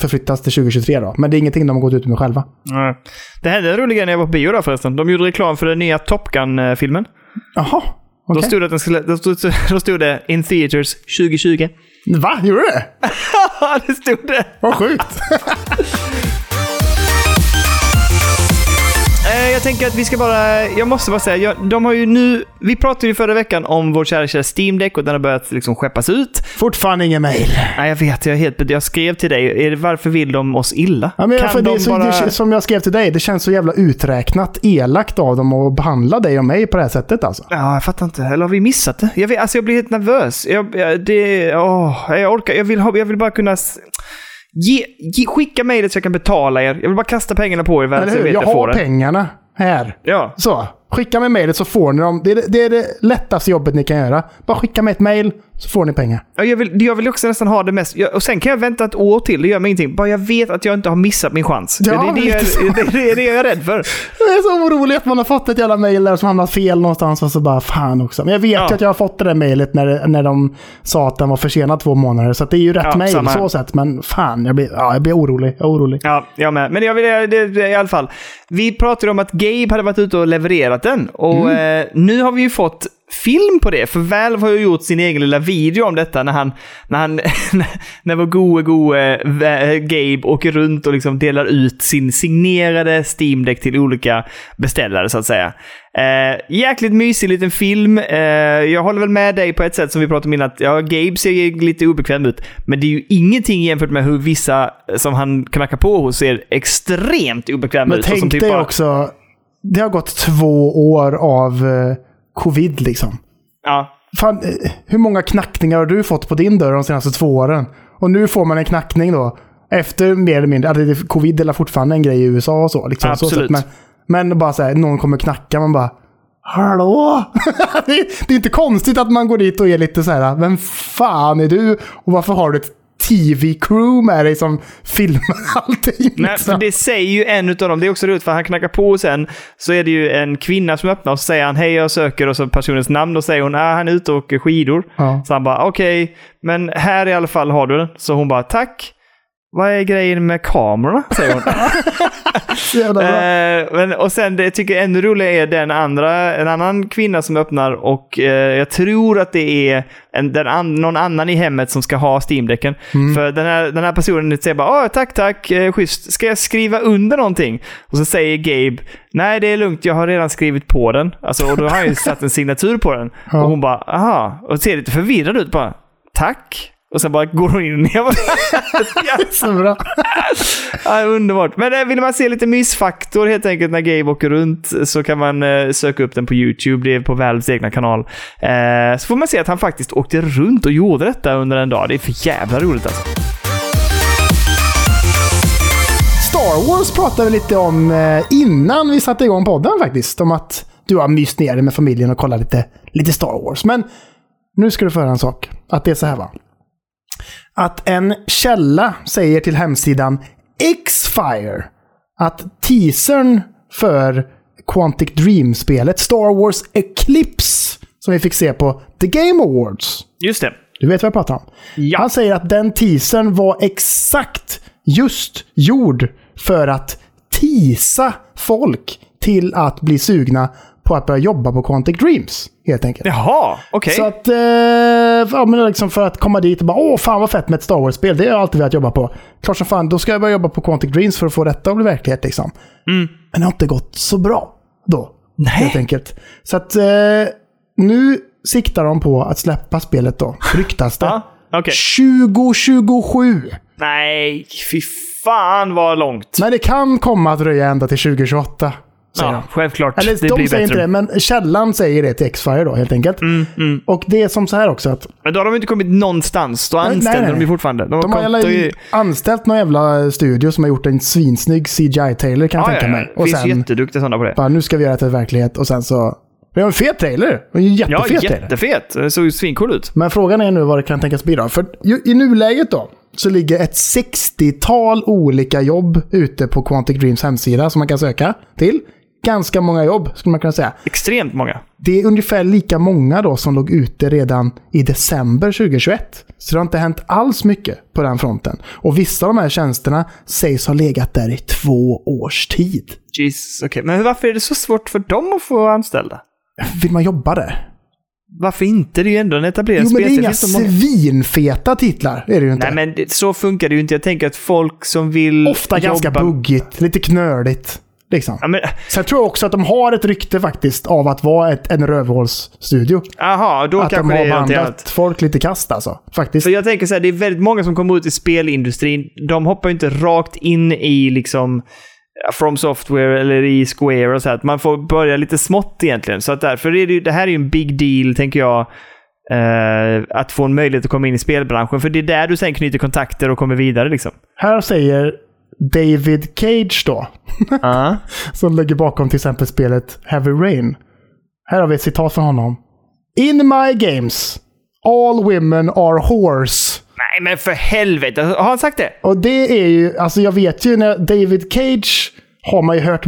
förflyttas till 2023 då. Men det är ingenting de har gått ut med själva. Nej. Det hände en rolig grej när jag var på bio där förresten. De gjorde reklam för den nya Top Gun-filmen. Jaha, Då, okej. stod det att den skulle, då, stod, då stod det In Theaters 2020. Va? Gjorde det? Ja, det stod det! Vad sjukt. jag tänker att vi ska bara... Jag måste bara säga, jag, de har ju nu... Vi pratade ju förra veckan om vår kära, kära Steam Deck och den har börjat liksom skeppas ut. Fortfarande ingen mail. Nej, jag vet. Jag, är helt, jag skrev till dig. Är det, varför vill de oss illa? Ja, men kan för de det, bara... det, som jag skrev till dig, det känns så jävla uträknat, elakt av dem att behandla dig och mig på det här sättet alltså. Ja, jag fattar inte. Eller har vi missat det? Jag, vet, alltså, jag blir helt nervös. Jag, det, åh, jag orkar. Jag vill, jag vill bara kunna... Ge, ge, skicka mejlet så jag kan betala er. Jag vill bara kasta pengarna på er. väl, Eller så hur? vet Jag jag får har det. pengarna här. Ja. Så, skicka mig mejlet så får ni dem. Det är, det är det lättaste jobbet ni kan göra. Bara skicka mig ett mejl så får ni pengar. Ja, Jag vill, jag vill också nästan ha det mest. Jag, och sen kan jag vänta ett år till, det gör mig ingenting. Bara jag vet att jag inte har missat min chans. Ja, det, är det, jag, det, det är det jag är rädd för. Jag är så orolig att man har fått ett jävla mejl där som hamnat fel någonstans och så bara fan också. Men jag vet Ja. ju att jag har fått det där mejlet när, när de sa att den var försenad två månader. Så det är ju rätt Ja, mejl så sett. Men fan, jag blir, ja, jag blir orolig. Jag är orolig. Ja, jag med. Men jag vill det, det, i alla fall. Vi pratade om att Gabe hade varit ute och levererat den. Och eh, nu har vi ju fått film på det. För Valve har ju gjort sin egen lilla video om detta när han, när han, när vår goe goe Va- Gabe åker runt och liksom delar ut sin signerade Steam Deck till olika beställare så att säga. Eh, jäkligt mysig liten film. Eh, jag håller väl med dig på ett sätt som vi pratade om innan. Att, ja, Gabe ser ju lite obekväm ut. Men det är ju ingenting jämfört med hur vissa som han knackar på hos ser extremt obekväma Men ut. som tänk typ dig bara- också, det har gått två år av eh, covid liksom. Ja, Fan, eh, hur många knackningar har du fått på din dörr de senaste två åren? Och nu får man en knackning då. Efter mer eller mindre, alltså, covid är fortfarande en grej i USA och så. Liksom, så Absolut. sätt, men, men bara så här, någon kommer knacka, man bara Hallå? det, är- det är inte konstigt att man går dit och är lite så här, vem fan är du? Och varför har du ett TV-crew med dig som filmar allting? Nej, liksom? för det säger ju en utav dem. Det är också roligt för han knackar på och sen så är det ju en kvinna som öppnar och så säger han hej jag söker och så personens namn och säger hon ah, han är ute och åker skidor. Ja. Så han bara okej, men här i alla fall har du den. Så hon bara tack. Vad är grejen med kamerorna? Säger hon. Eh, men, och sen det jag tycker jag ännu roligare är den andra, en annan kvinna som öppnar och eh, jag tror att det är en, den an, någon annan i hemmet som ska ha Steam-däcken. För den här, den här personen säger bara "Ah, tack, tack, eh, schysst. Ska jag skriva under någonting? Och så säger Gabe nej det är lugnt, jag har redan skrivit på den. Alltså, och då har han ju satt en signatur på den. Ja. Och hon bara aha, och ser lite förvirrad ut bara. Tack. Och sen bara går hon in och jag Så bra. Ja, underbart. Men eh, vill man se lite mysfaktor helt enkelt när Gabe åker runt så kan man eh, söka upp den på YouTube. Det är på Valves egna kanal. Eh, så får man se att han faktiskt åkte runt och gjorde detta under en dag. Det är för jävla roligt alltså. Star Wars pratade vi lite om eh, innan vi satte igång podden faktiskt. Om att du har myst ner dig med familjen och kollat lite, lite Star Wars. Men nu ska du få höra en sak. Att det är så här va. Att en källa säger till hemsidan X-Fire att teasern för Quantic Dream-spelet Star Wars Eclipse som vi fick se på The Game Awards. Just det. Du vet vad jag pratar om? Ja. Han säger att den teasern var exakt just gjord för att tisa folk till att bli sugna på att börja jobba på Quantic Dreams. Helt enkelt. Jaha, okej. Så att, eh, ja, men liksom för att komma dit och bara åh fan vad fett med ett Star Wars-spel. Det har jag alltid velat jobba på. Klart som fan, då ska jag börja jobba på Quantic Dreams för att få detta att bli verklighet liksom. Men det har inte gått så bra då. Nej. Helt enkelt. Så att eh, nu siktar de på att släppa spelet då. Ryktas det. Ja, okej. 2027. Nej, fy fan vad långt. Men det kan komma att dröja ända till 2028. Säger Ja, de. självklart. Eller det de blir säger inte bättre. det, men källan säger det till X-Fire då helt enkelt. Mm, mm. Och det är som så här också att Men då har de inte kommit någonstans. Då Nej, anställer nej, de ju nej. fortfarande. De, de har jävla de- anställt någon jävla studio som har gjort en svinsnygg CGI-trailer kan jag Ja, ja, tänka ja. mig. Och finns sen jätteduktiga sådana på det. bara, nu ska vi göra det till verklighet och sen så... Det är en fet trailer. En Ja, jättefet trailer. jättefet. Det såg ju svincool ut. Men frågan är nu vad det kan tänkas bli då. För ju- i nuläget då så ligger ett 60-tal olika jobb ute på Quantic Dreams hemsida som man kan söka till. Ganska många jobb skulle man kunna säga. Extremt många. Det är ungefär lika många då som låg ute redan i december 2021. Så det har inte hänt alls mycket på den fronten. Och vissa av de här tjänsterna sägs ha legat där i två års tid. Jesus, okej. Men varför är det så svårt för dem att få anställda? Vill man jobba där? Varför inte? Det är ju ändå en etablerad Jo, men det är inga svinfeta titlar. Är det ju inte. Nej, men så funkar det ju inte. Jag tänker att folk som vill Ofta ganska jobba... buggigt, lite knöligt. Liksom. Ja, men, Sen tror jag också att de har ett rykte faktiskt av att vara ett, en rövhålsstudio. aha, då Att de kanske det har behandlat folk lite kast alltså. Faktiskt. För jag tänker så här, det är väldigt många som kommer ut i spelindustrin. De hoppar ju inte rakt in i liksom From Software eller i Square och så här. Man får börja lite smått egentligen. Så att därför är det, ju- det här är ju en big deal, tänker jag. eh, att få en möjlighet att komma in i spelbranschen. För det är där du sen knyter kontakter och kommer vidare liksom. Här säger David Cage då, Ja. som ligger bakom till exempel spelet Heavy Rain. Här har vi ett citat från honom. In my games, all women are whores. Nej, men för helvete. Har han sagt det? Och det är ju, alltså jag vet ju när David Cage har man ju hört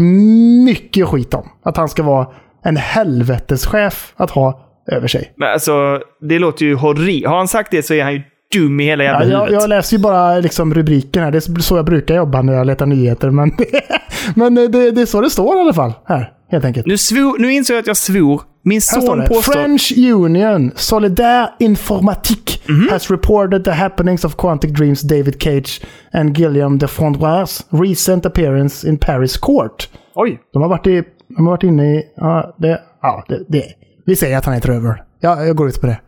mycket skit om. Att han ska vara en helveteschef att ha över sig. Men alltså, det låter ju horribelt. Har han sagt det så är han ju dum i hela Ja, jävla jag, huvudet. jag läser ju bara liksom rubriken här. Det är så jag brukar jobba när jag letar nyheter. Men, men det, det är så det står i alla fall. Här, helt enkelt. Nu, svor, nu insåg jag att jag svor. Min son påstår... French Union Solidaire Informatique Mhm. has reported the happenings of Quantic Dreams David Cage and Guillaume de Frondois recent appearance in Paris Court. Oj. De har varit, i, de har varit inne i... Ja, det, ja det, det, vi säger att han är ett röver. Ja, jag går ut på det.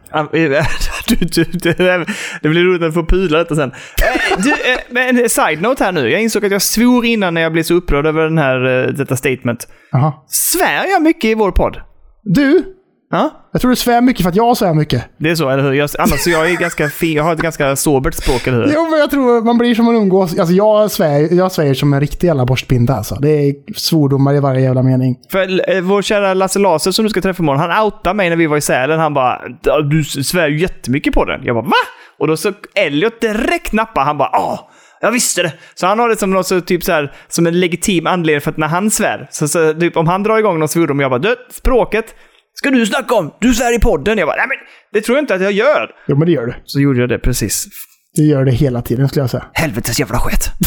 Du, du, det, det blir roligt när du får pudla detta sen. Eh, Du, eh, men en side-note här nu. Jag insåg att jag svor innan när jag blev så upprörd över den här, eh, detta statement. Jaha. Svär jag mycket i vår podd? Du, Ja? jag tror du svär mycket för att jag svär mycket. Det är så, eller hur? Jag, annars jag är ganska fin, jag har ett ganska sobert språk, eller hur? Jo, men jag tror man blir som man umgås. Alltså jag svär, jag svär som en riktig jävla borstbinda alltså. Det är svordomar i varje jävla mening. För eh, vår kära Lasse Laser som du ska träffa imorgon, han outade mig när vi var i Sälen. Han bara "Ja, “Du svär ju jättemycket på den”. Jag bara “Va?” Och då så Elliot direkt nappade. Han bara “Ja, jag visste det”. Så han har det som något så, typ så här, som en legitim anledning för att när han svär, så, så typ om han drar igång någon svordom, jag bara “Du, språket ska du snacka om? Du svär i podden”. Jag bara “Nej men det tror jag inte att jag gör”. Jo, men det gör du. Så gjorde jag det precis. Du gör det hela tiden skulle jag säga. Helvetes jävla skit.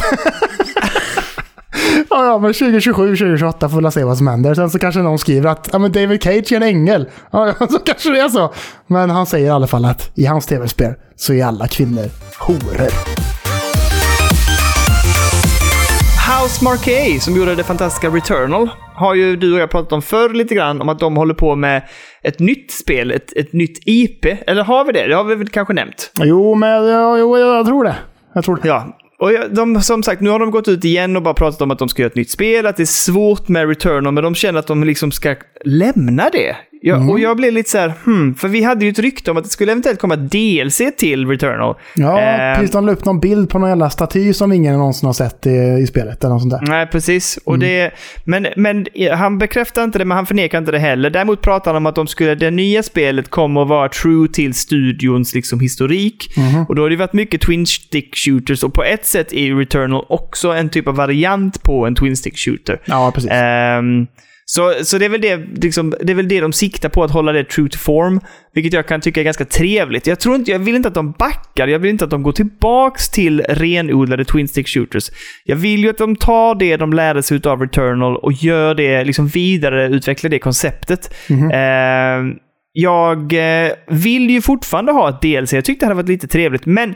Ja, ja, men 2027, 2028 får vi se vad som händer. Sen så kanske någon skriver att ja, men David Cage är en ängel. Ja, ja, så kanske det är så. Men han säger i alla fall att i hans tv-spel så är alla kvinnor horor. House Marquee, som gjorde det fantastiska Returnal, har ju du och jag pratat om förr lite grann, om att de håller på med ett nytt spel, ett, ett nytt IP. Eller har vi det? Det har vi väl kanske nämnt? Jo, men ja, jo, jag tror det. Jag tror det. Ja. Och de, som sagt, nu har de gått ut igen och bara pratat om att de ska göra ett nytt spel, att det är svårt med Returnal, men de känner att de liksom ska lämna det. Jag, Och jag blev lite så här, hmm, för vi hade ju ett rykte om att det skulle eventuellt komma DLC till Returnal. Ja, Eh, precis. De la upp någon bild på någon jävla staty som ingen någonsin har sett i, i spelet. Eller något sånt där. Nej, precis. Och det, men, men han bekräftar inte det, men han förnekar inte det heller. Däremot pratar han om att de skulle, det nya spelet kommer att vara true till studions liksom, historik. Och då har det varit mycket twin stick shooters och på ett sätt är Returnal också en typ av variant på en twin stick shooter. Ja, precis. Ehm, så, så det, är väl det, liksom, det är väl det de siktar på, att hålla det true to form. Vilket jag kan tycka är ganska trevligt. Jag, tror inte, jag vill inte att de backar, jag vill inte att de går tillbaks till renodlade twin stick shooters. Jag vill ju att de tar det de lärde sig av Returnal och gör det, liksom vidare, utvecklar det konceptet. Ehm, jag eh, vill ju fortfarande ha ett DLC. Jag tyckte det hade varit lite trevligt, men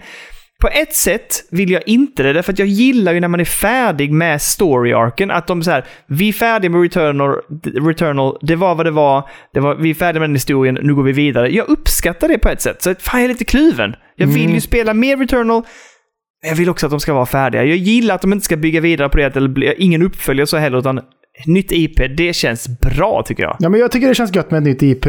på ett sätt vill jag inte det, därför att jag gillar ju när man är färdig med story-arken, att de så här, vi är färdiga med Returnal, Returnal, det var vad det var, det var, vi är färdiga med den historien, nu går vi vidare. Jag uppskattar det på ett sätt, så fan jag är lite kluven. Jag vill ju spela mer Returnal, men jag vill också att de ska vara färdiga. Jag gillar att de inte ska bygga vidare på det, eller ingen uppföljare så heller, utan nytt IP, det känns bra tycker jag. Ja, men jag tycker det känns gött med ett nytt IP.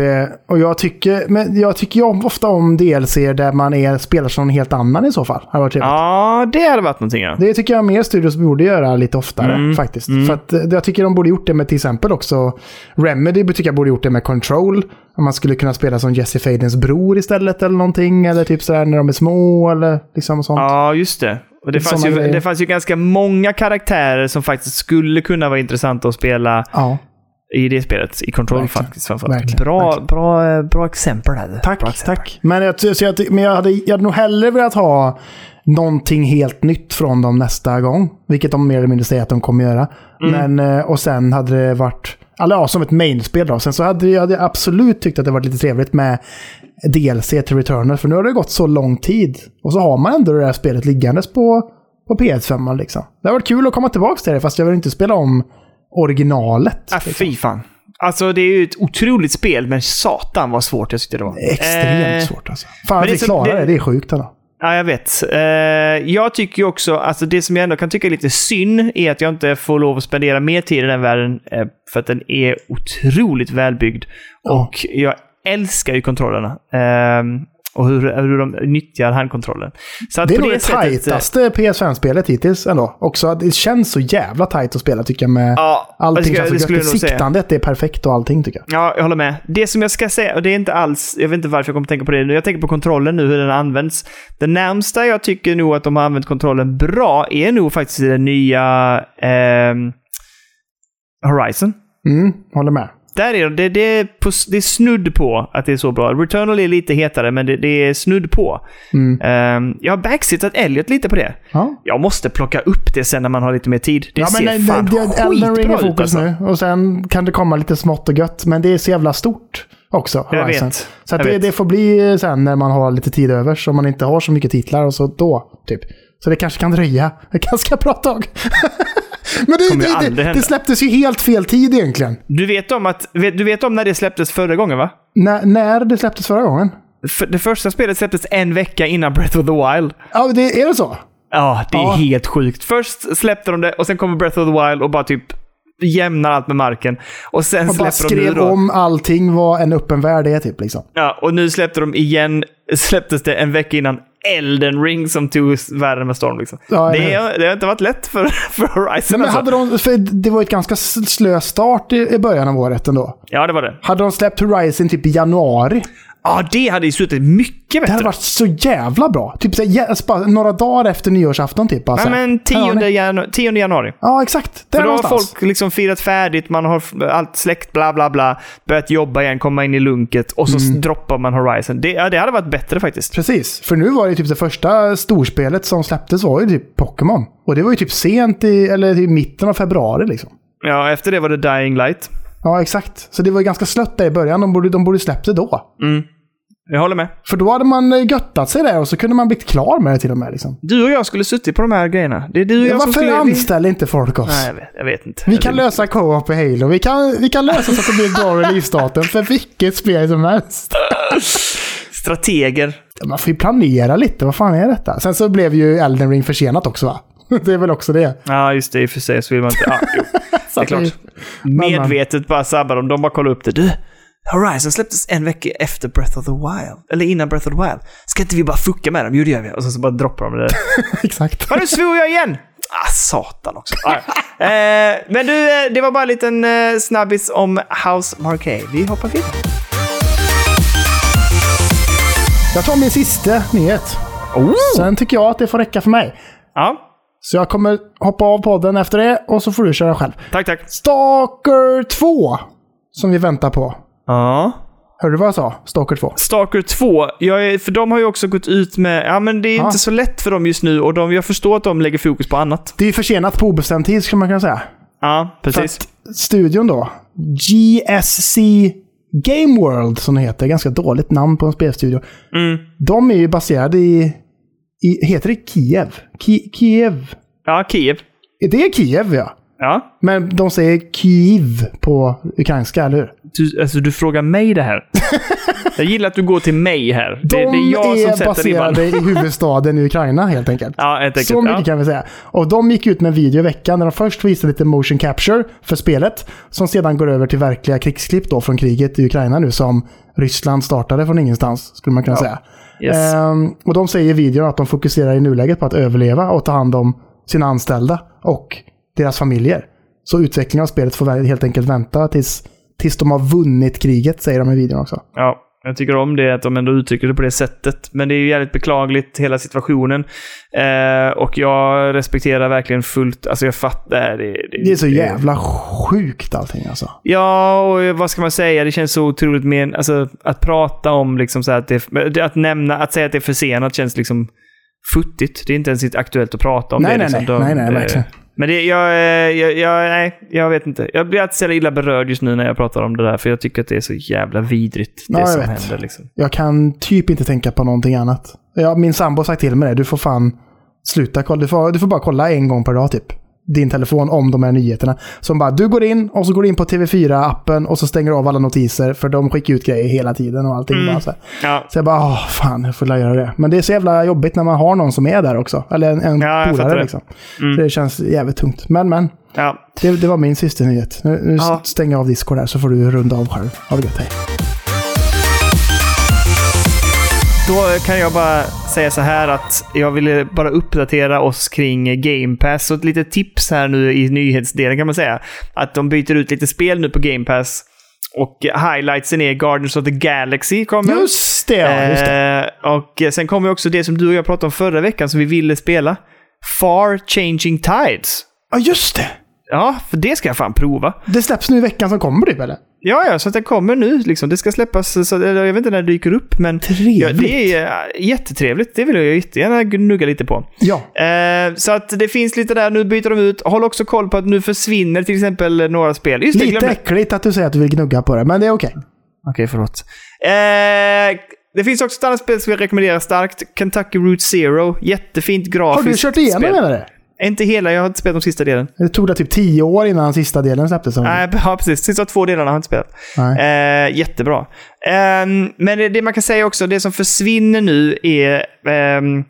Och jag tycker, men jag tycker ju ofta om DLC där man är, spelar som en helt annan i så fall. Hade varit trevligt. Ja, det hade varit någonting ja. Det tycker jag mer studios borde göra lite oftare faktiskt. För att eh, jag tycker de borde gjort det med till exempel också Remedy tycker jag borde gjort det med Control. Om man skulle kunna spela som Jesse Fadens bror istället eller någonting. Eller typ sådär när de är små eller liksom sånt. Ja, just det. Och det, fanns ju, grejer. det fanns ju ganska många karaktärer som faktiskt skulle kunna vara intressanta att spela Ja. i det spelet. I Control Verkligen. faktiskt. framförallt. Verkligen. Bra, Verkligen. Bra, eh, bra exempel där. Tack, bra exempel. tack. Men, jag, så jag, men jag, hade, jag hade nog hellre velat ha någonting helt nytt från dem nästa gång. Vilket de mer eller mindre säger att de kommer göra. Men, eh, och sen hade det varit, eller ja, som ett mainspel då. Sen så hade jag hade absolut tyckt att det varit lite trevligt med DLC till Returnal. För nu har det gått så lång tid. Och så har man ändå det här spelet liggandes på, på PS5 liksom. Det har varit kul att komma tillbaka till det, fast jag vill inte spela om originalet. Ah, liksom. fy fan. Alltså det är ju ett otroligt spel, men satan vad svårt jag tyckte det var. Extremt Eh, svårt alltså. Fan att det vi klarar det- det, det är sjukt ändå. Ja, jag vet. Eh, jag tycker ju också, alltså det som jag ändå kan tycka är lite synd är att jag inte får lov att spendera mer tid i den världen eh, för att den är otroligt välbyggd. Ja. Och jag älskar ju kontrollerna. Ehm, och hur, hur de nyttjar handkontrollen. Så Det är nog det eh, tajtaste PS5-spelet hittills ändå. Också det känns så jävla tajt att spela tycker jag med Ja, allting. det, ska, det skulle jag nog säga. Siktandet är perfekt och allting tycker jag. Ja, jag håller med. Det som jag ska säga, och det är inte alls, jag vet inte varför jag kommer tänka på det nu, jag tänker på kontrollen nu, hur den används. Det närmsta jag tycker nog att de har använt kontrollen bra är nog faktiskt i den nya ehm, Horizon. Mm, håller med. Där är det, det, på, det är snudd på att det är så bra. Returnal är lite hetare, men det, det är snudd på. Mm. Ehm, jag har backsittat Elliot lite på det. Ja. Jag måste plocka upp det sen när man har lite mer tid. Det ja, ser men fan det, det, skitbra ut fokus alltså. nu. Och sen kan det komma lite smått och gött. Men det är så jävla stort också. Jag Horizon. vet. Så Jag det, vet. det får bli sen när man har lite tid över. Så man inte har så mycket titlar och så då, typ. Så det kanske kan dröja ett ganska bra tag. men det, det, det, det släpptes ju helt fel tid egentligen. Du vet om att, du vet om när det släpptes förra gången va? När, när det släpptes förra gången. För, det första spelet släpptes en vecka innan Breath of the Wild. Ja, det, är det så? Ja, det är Ja. helt sjukt. Först släppte de det och sen kommer Breath of the Wild och bara typ jämnar allt med marken. Och sen Och släpper de nu skrev då. om allting vad en öppen värld är typ liksom. Ja, och nu släppte de igen, släpptes det en vecka innan Elden Ring som tog världen med storm. Liksom. Ja, det, är, det har inte varit lätt för, för Horizon Men alltså. hade de, för det var ett ganska slö start i, i början av året ändå. Ja, det var det. Hade de släppt Horizon typ i januari, Ja, det hade ju suttit mycket det bättre. hade varit så jävla bra. Typ så här, alltså några dagar efter nyårsafton typ. Bara, så Ja, men 10, Ja, nej. janu- 10 januari. Ja, exakt. Där För då har folk liksom firat färdigt, man har allt släkt, bla bla bla, börjat jobba igen, komma in i lunket och så Mm. droppar man Horizon. Det, ja, det hade varit bättre faktiskt. Precis, för nu var det typ det första storspelet som släpptes var ju typ Pokémon. Och det var ju typ sent i, eller i mitten av februari liksom. Ja, efter det var det Dying Light. Ja, exakt. Så det var ganska slött där i början. De borde, de borde släppt det då. Jag håller med. För då hade man eh, göttat sig där och så kunde man blivit klar med det till och med. Liksom. Du och jag skulle suttit på de här grejerna. Det är du och jag som Varför skulle... vi- anställer inte folk oss? Nej, jag vet, jag vet inte. Vi Jag kan lösa co-op i Halo. Vi kan, vi kan lösa så att det blir bra releasedatum för vilket spel som helst. Strateger. Man får ju planera lite. Vad fan är detta? Sen så blev ju Elden Ring försenat också va? Det är väl också det. Ja, just det. I och för sig så vill man inte... Jo. Det är klart. Medvetet bara sabbar de. De bara kollar upp det. Du, Horizon släpptes en vecka efter Breath of the Wild. Eller innan Breath of the Wild. Ska inte vi bara fucka med dem? Jo, det gör vi. Och sen så bara droppar de det. Exakt. Ja, nu svor jag igen! Ah, satan också. Ah, ja. eh, men du, eh, det var bara en liten eh, snabbis om House Marquee. Vi hoppar vidare. Jag tar min sista nyhet. Oh. Sen tycker jag att det får räcka för mig. Ja, Så jag kommer hoppa av podden efter det och så får du köra själv. tack, tack. Stalker 2. Som vi väntar på. Ja. Hörde du vad jag sa? Stalker 2. Stalker 2, jag är, för de har ju också gått ut med... Ja, men det är Ja. inte så lätt för dem just nu och de, jag förstår att de lägger fokus på annat. Det är försenat på obestämd tid skulle man kunna säga. Ja, För precis. att studion då, GSC Game World som det heter, ganska dåligt namn på en spelstudio. Mm. De är ju baserade i, i heter det Kiev? Ki, Kiev? Ja, Kiev. Det är Kiev ja. Ja. Men de säger Kiev på ukrainska, eller hur? Du, alltså, du frågar mig det här. jag gillar att du går till mig här. Det, De det är jag som sätter baserade ribban. i huvudstaden i Ukraina helt enkelt. Ja, helt enkelt. Så mycket ja. kan vi säga. Och de gick ut med en video i veckan där de först visade lite motion capture för spelet. Som sedan går över till verkliga krigsklipp då från kriget i Ukraina nu som Ryssland startade från ingenstans, skulle man kunna säga. Yes. Ehm, och de säger i videon att de fokuserar i nuläget på att överleva och ta hand om sina anställda och deras familjer. Så utvecklingen av spelet får helt enkelt vänta tills, tills de har vunnit kriget, säger de i videon också. Ja, jag tycker om det att de ändå uttrycker det på det sättet. Men det är ju jävligt beklagligt, hela situationen. Eh, och jag respekterar verkligen fullt, alltså jag fattar. Det, Det är så jävla sjukt allting alltså. Ja, och vad ska man säga? Det känns så otroligt men, alltså att prata om liksom så att det, att nämna, att säga att det är försenat känns liksom futtigt. Det är inte ens aktuellt att prata om Nej, det. nej, liksom. nej. De- Nej, nej, verkligen. Men det, jag, eh, jag, jag, nej, jag vet inte. Jag blir alltid så illa berörd just nu när jag pratar om det där, för jag tycker att det är så jävla vidrigt, det Ja, som vet. händer. Liksom. Jag kan typ inte tänka på någonting annat. Ja, min sambo har sagt till mig det. Du får fan sluta kolla. Du får, du får bara kolla en gång per dag typ. Din telefon om de här nyheterna. Som bara, du går in och så går du in på TV4-appen och så stänger du av alla notiser för de skickar ut grejer hela tiden och allting. Bara så. Ja. så jag bara, åh fan, jag får la göra det. Men det är så jävla jobbigt när man har någon som är där också. Eller en, en Ja, jag polare det. liksom. Så det känns jävligt tungt. Men, men. Ja. Det, det var min sista nyhet. Nu, nu Ja. stänger jag av Discord här så får du runda av själv. Ha det gött, hej. Då kan jag bara säga så här att jag ville bara uppdatera oss kring Game Pass. Och ett litet tips här nu i nyhetsdelen kan man säga. Att de byter ut lite spel nu på Game Pass. Och highlightsen är Guardians of the Galaxy kommer. Just det, ja. Just det. Eh, och sen kommer också det som du och jag pratade om förra veckan som vi ville spela. Far Changing Tides. Ja, just det. Ja, för det ska jag fan prova. Det släpps nu i veckan som kommer typ, eller? Ja, ja, så att det kommer nu. Liksom. Det ska släppas, så, jag vet inte när det dyker upp, men ja, det är äh, jättetrevligt. Det vill jag jättegärna gnugga lite på. Ja. Eh, så att det finns lite där, nu byter de ut. Håll också koll på att nu försvinner till exempel några spel. Just det, Lite glömde- äckligt att du säger att du vill gnugga på det, men det är okej. Okej, förlåt. Eh, det finns också ett annat spel som jag rekommenderar starkt. Kentucky Route Zero. Jättefint Har grafiskt du kört igenom spel. du? Inte hela, jag har inte spelat de sista delen. Det tog det typ tio år innan sista delen släpptes. Nej, ja, precis. Sista två delarna har jag inte spelat. Eh, jättebra. Ehm, men det, det man kan säga också, det som försvinner nu är um,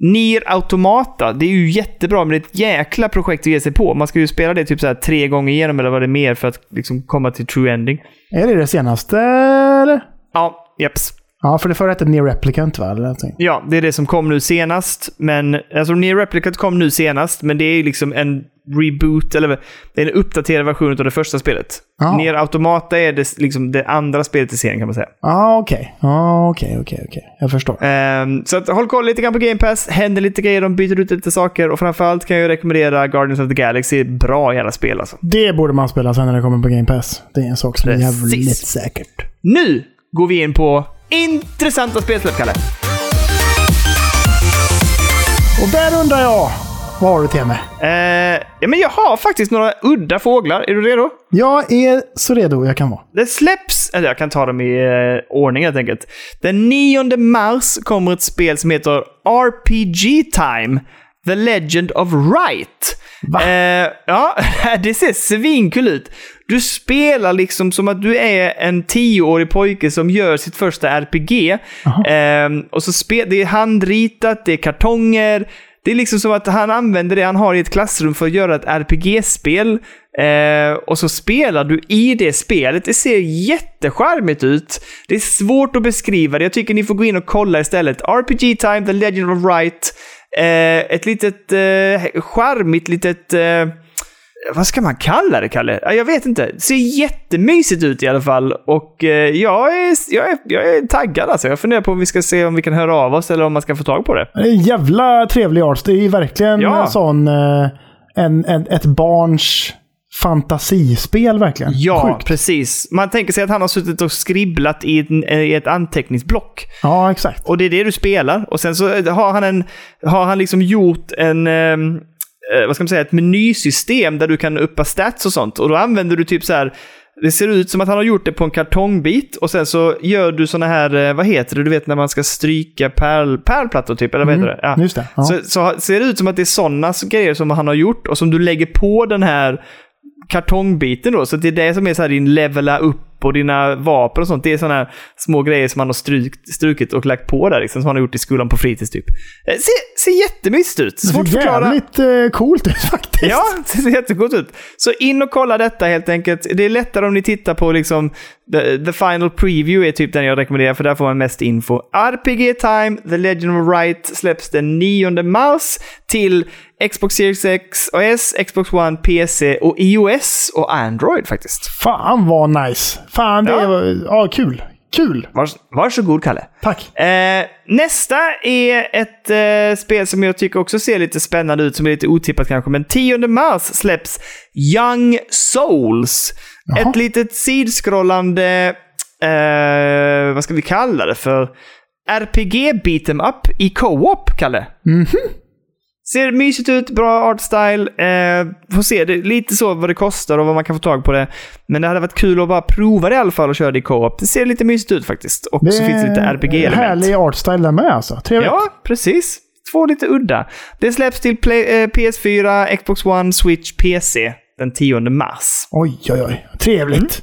Nier Automata. Det är ju jättebra, men det är ett jäkla projekt att ge sig på. Man ska ju spela det typ så här tre gånger igenom eller vad det är mer för att liksom komma till true ending. Är det det senaste, eller? Ja, jeps. Ja, för det förra hette Near Replicant, va? Eller någonting. Ja, det är det som kom nu senast. Men, alltså Nier Replicant kom nu senast, men det är liksom en reboot, eller det är en uppdaterad version av det första spelet. Ja. Nier Automata är det, liksom det andra spelet i serien kan man säga. Ja, okej. Ja, okej, okej, okej. Jag förstår. Ehm, så att, håll koll lite grann på Game Pass. Händer lite grejer, de byter ut lite saker. Och framförallt kan jag rekommendera Guardians of the Galaxy. Bra jävla spel alltså. Det borde man spela sen när det kommer på Game Pass. Det är en sak som är Precis. jävligt säkert. Nu går vi in på intressanta spelsläpp, Kalle. Och där undrar jag, vad har du till mig? Ehm, ja, men jag har faktiskt några udda fåglar. Är du redo? Jag är så redo jag kan vara. Det släpps, eller jag kan ta dem i eh, ordning helt enkelt. Den 9 mars kommer ett spel som heter RPG Time. The Legend of Right. Va? Eh, ja, det ser svinkul ut. Du spelar liksom som att du är en tioårig pojke som gör sitt första RPG. Eh, och så spe- det är handritat, det är kartonger. Det är liksom som att han använder det han har i ett klassrum för att göra ett RPG-spel. Eh, och så spelar du i det spelet. Det ser jättecharmigt ut. Det är svårt att beskriva det. Jag tycker ni får gå in och kolla istället. RPG Time, The Legend of Right. Eh, ett litet eh, charmigt litet... Eh, vad ska man kalla det, Kalle? Ja, Jag vet inte. Det ser jättemysigt ut i alla fall. Och eh, jag, är, jag, är, jag är taggad alltså. Jag funderar på om vi ska se om vi kan höra av oss eller om man ska få tag på det. Det är jävla trevlig art. Det är ju verkligen Ja. en sån... eh, En, en, ett barns fantasispel verkligen. Ja, Sjukt. precis. Man tänker sig att han har suttit och skribblat i ett, i ett anteckningsblock. Ja, exakt. Och det är det du spelar. Och sen så har han, en, har han liksom gjort en... eh, vad ska man säga? Ett menysystem där du kan uppa stats och sånt. Och då använder du typ så här... Det ser ut som att han har gjort det på en kartongbit och sen så gör du såna här, eh, vad heter det, du vet när man ska stryka pärl, pärlplattor typ, eller vad heter det? Ja. Just det. Ja. Så, så ser det ut som att det är sådana grejer som han har gjort och som du lägger på den här kartongbiten då. Så det är det som är så här din levela upp och dina vapen och sånt. Det är sådana små grejer som han har strykt, strukit och lagt på där liksom, som han har gjort i skolan på fritids typ. Eh, Ser, ser jättemysigt ut. det Svårt att ser jävligt eh, coolt ut faktiskt. Ja, det ser jättegott ut. Så in och kolla detta helt enkelt. Det är lättare om ni tittar på liksom the, the final preview är typ den jag rekommenderar för där får man mest info. RPG Time, The Legend of Right släpps den 9 mars till Xbox Series X och S, Xbox One, PC och iOS och Android faktiskt. Fan vad nice. Fan, det Ja. är... Ja, kul. Kul. Vars, varsågod Kalle. Tack. Eh, nästa är ett eh, spel som jag tycker också ser lite spännande ut, som är lite otippat kanske. Men 10 mars släpps Young Souls. Jaha. Ett litet sidskrollande, eh, vad ska vi kalla det för? RPG beat'em up i co-op, Kalle. Ser mysigt ut, bra artstyle. Eh, får se det, lite så vad det kostar och vad man kan få tag på det. Men det hade varit kul att bara prova det i alla fall och köra det i co-op. Det ser lite mysigt ut faktiskt. Och så finns det lite RPG-element. Härlig artstyle där med alltså. Trevligt. Ja, precis. två lite udda. Det släpps till Play, eh, PS4, Xbox One, Switch, PC den 10 mars. Oj, oj, oj. Trevligt.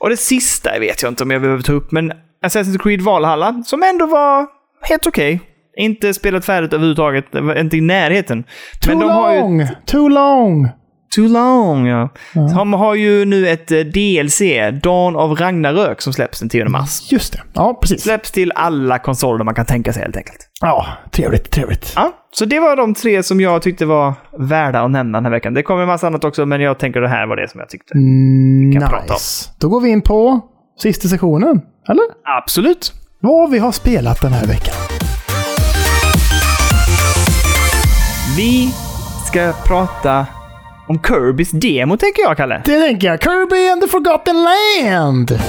Och det sista vet jag inte om jag behöver ta upp, men Assassin's Creed Valhalla, som ändå var helt okej. Inte spelat färdigt överhuvudtaget, inte i närheten. Too Men de har ju long! Too long! Too long, ja. De har ju nu ett eh, DLC, Dawn of Ragnarök, som släpps den 10 mars. Just det. Ja, precis. Släpps till alla konsoler man kan tänka sig helt enkelt. Ja, trevligt, trevligt. Ja, så det var de tre som jag tyckte var värda att nämna den här veckan. Det kommer en massa annat också, men jag tänker det här var det som jag tyckte. Mm, kan prata om. nice. Då går vi in på sista sessionen. Eller? Absolut. Vad vi har spelat den här veckan. Vi ska prata om Kirbys demo, tänker jag, Kalle. Det tänker jag. Kirby and the Forgotten Land!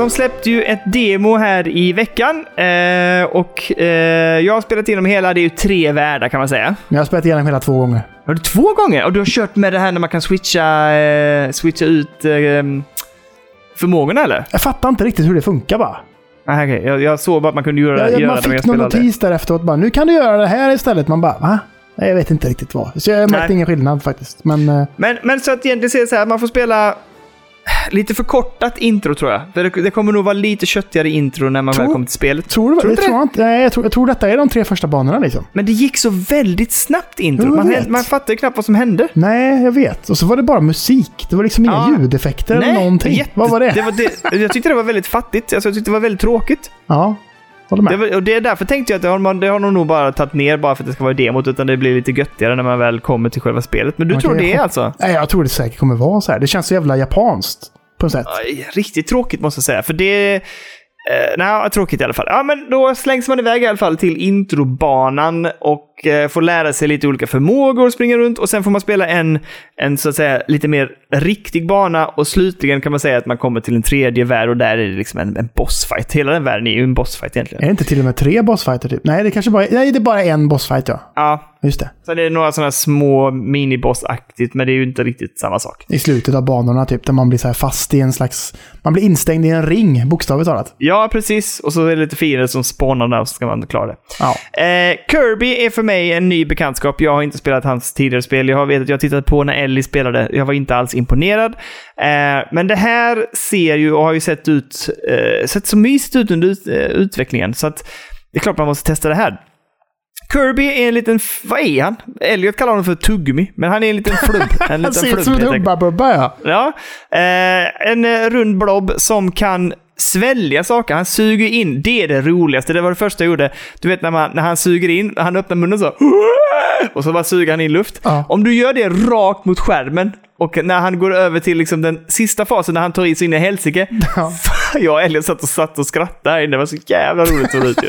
De släppte ju ett demo här i veckan eh, och eh, jag har spelat igenom hela. Det är ju tre världar kan man säga. Jag har spelat igenom hela två gånger. Har du två gånger? Och du har kört med det här när man kan switcha, eh, switcha ut eh, förmågorna eller? Jag fattar inte riktigt hur det funkar bara. Ah, okay. jag, jag såg bara att man kunde göra, Jag, göra man det jag fick någon notis där efteråt bara nu kan du göra det här istället. Man bara va? Jag vet inte riktigt vad. Så jag märkte Nej. ingen skillnad faktiskt. Men eh, Men, men så att egentligen ser det så här, man får spela lite förkortat intro tror jag. Det, det kommer nog vara lite köttigare intro när man Tror- väl kommer till spelet. tror du Tror det? tror jag inte. Nej, jag tror, jag tror detta är de tre första banorna liksom. Men det gick så väldigt snabbt intro. Jag Man, man fattade knappt vad som hände. Nej, jag vet. Och så var det bara musik. Det var liksom inga Ja. ljudeffekter eller någonting. jätte- Vad var det? det, var det jag tyckte det var väldigt fattigt. Alltså, jag tyckte det var väldigt tråkigt. Ja, håller med. Det och det är därför tänkte jag att det har, man, det har de nog bara tagit ner bara för att det ska vara demot, utan det blir lite göttigare när man väl kommer till själva spelet. Men du Man tror det är hoppa- alltså? Nej, jag tror det säkert kommer vara så här. Det känns så jävla japanskt. På något sätt. Aj, Riktigt tråkigt måste jag säga, för det... Eh, nej, tråkigt i alla fall. Ja, men då slängs man iväg i alla fall till introbanan och eh, får lära sig lite olika förmågor och springa runt. Och sen får man spela en, en så att säga lite mer riktig bana och slutligen kan man säga att man kommer till en tredje värld och där är det liksom en, en bossfight. Hela den världen är ju en bossfight egentligen. Är det inte till och med tre bossfighter typ? Nej, det kanske bara Nej, det är bara en bossfight ja. Ja, Just det. det är några sådana små minibossaktigt, men det är ju inte riktigt samma sak. I slutet av banorna typ, där man blir så fast i en slags... Man blir instängd i en ring, bokstavligt talat. Ja, precis. Och så är det lite fiender som spånar där och så ska man klara det. Ja. Eh, Kirby är för mig en ny bekantskap. Jag har inte spelat hans tidigare spel. Jag har vet att jag tittat på när Ellie spelade. Jag var inte alls imponerad. Eh, men det här ser ju och har ju sett ut eh, sett så mysigt ut under ut, eh, utvecklingen. Så att det är klart man måste testa det här. Kirby är en liten... Vad är han? Elliot kallar honom för tuggummi, men han är en liten flubb. En Han ser ut som en. Hubba-Bubba ja. Ja, eh, en rund blob som kan svälja saker. Han suger in. Det är det roligaste. Det var det första jag gjorde. Du vet när, man, när han suger in, han öppnar munnen så. Och så bara suger han in luft. Ja. Om du gör det rakt mot skärmen och när han går över till liksom den sista fasen när han tar i sig in i helsike. Ja. Jag och Elliot satt och satt och skrattade här inne. Det var så jävla roligt ut ju.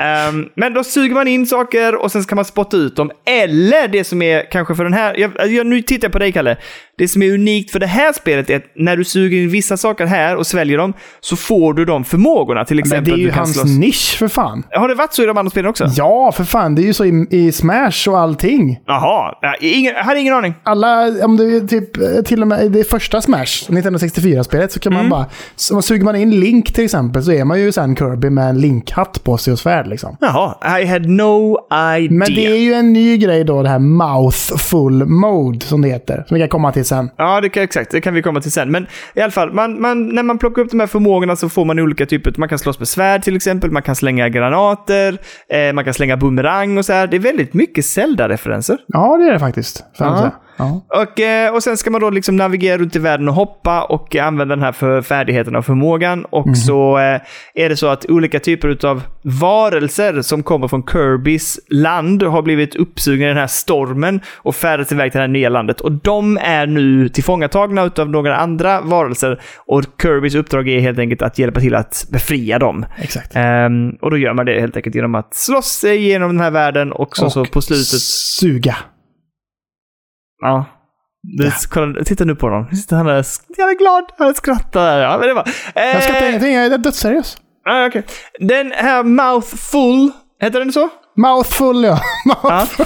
Ehm, men då suger man in saker och sen ska man spotta ut dem. Eller det som är kanske för den här... Jag, jag, nu tittar jag på dig, Kalle. Det som är unikt för det här spelet är att när du suger in vissa saker här och sväljer dem så får du de förmågorna. Till Men exempel det är ju hans slåss. nisch för fan. Har det varit så i de andra spelen också? Ja, för fan. Det är ju så i, i Smash och allting. Jaha, ingen, jag hade ingen aning. Alla, om det är typ eh, till och med i det första Smash, 1964-spelet, så kan Mm. man bara... Så suger man in Link till exempel så är man ju sen Kirby med en Link-hatt på sig och svärd liksom. Jaha, I had no idea. Men det är ju en ny grej då, det här Mouthful Mode som det heter. Som vi kan komma till sen. Ja, det kan, exakt. Det kan vi komma till sen. Men i alla fall, man, man, när man plockar upp de här förmågorna så får man olika typer. Man kan slåss med svärd till exempel, man kan slänga granater, eh, man kan slänga boomerang och så här. Det är väldigt mycket Zelda-referenser. Ja, det är det faktiskt. Jag Ja. Ja. Och, eh, och sen ska man då liksom navigera runt i världen och hoppa och använda den här för färdigheten och förmågan. Och så eh, är det så att olika typer av varelser som kommer från Kirbys land har blivit uppsugna i den här stormen och färdats iväg till det här nya landet. Och de är nu tillfångatagna av några andra varelser och Kirbys uppdrag är helt enkelt att hjälpa till att befria dem. Exakt. Ehm, och då gör man det helt enkelt genom att slåss sig igenom den här världen och så, så Och på slutet... Suga. Ja. Du, kolla, titta nu på honom. Nu sitter han där, jag är glad, han skrattar. Ja, men det var, Jag skrattar eh, ingenting, jag är dödsseriös. ah, okej. Den här Mouthful, heter den så? Mouthful ja. Ja.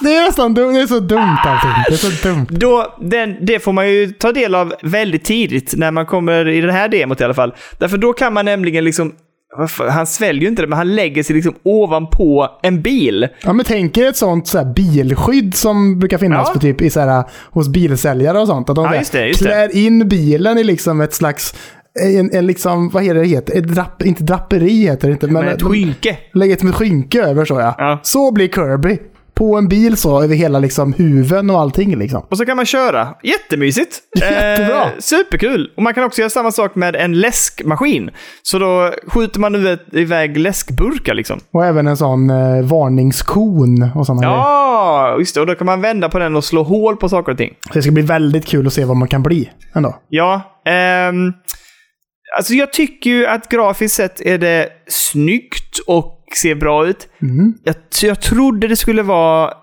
Det är nästan dumt. Det är så dumt allting. Det är så dumt. Då, den, det får man ju ta del av väldigt tidigt när man kommer i det här demot i alla fall. Därför då kan man nämligen liksom han sväljer ju inte det, men han lägger sig liksom ovanpå en bil. Ja, men tänk er ett sånt så här, bilskydd som brukar finnas Ja. för typ i så här, hos bilsäljare och sånt. Att de Ja, just det, just det. klär in bilen i liksom ett slags, en, en liksom, vad heter det, heter? Ett drapp, inte draperi heter det inte. Men Med ett de skynke. lägger ett skynke över så ja. Ja. Så blir Kirby. På en bil så, över hela liksom huven och allting liksom. Och så kan man köra. Jättemysigt! Jättebra. Eh, superkul! Och man kan också göra samma sak med en läskmaskin. Så då skjuter man nu iväg läskburkar liksom. Och även en sån eh, varningskon och sådana grejer. Ja, just det. Och då kan man vända på den och slå hål på saker och ting. Så det ska bli väldigt kul att se vad man kan bli ändå. Ja, ehm, alltså jag tycker ju att grafiskt sett är det snyggt och ser bra ut. Mm. Jag, jag trodde det skulle vara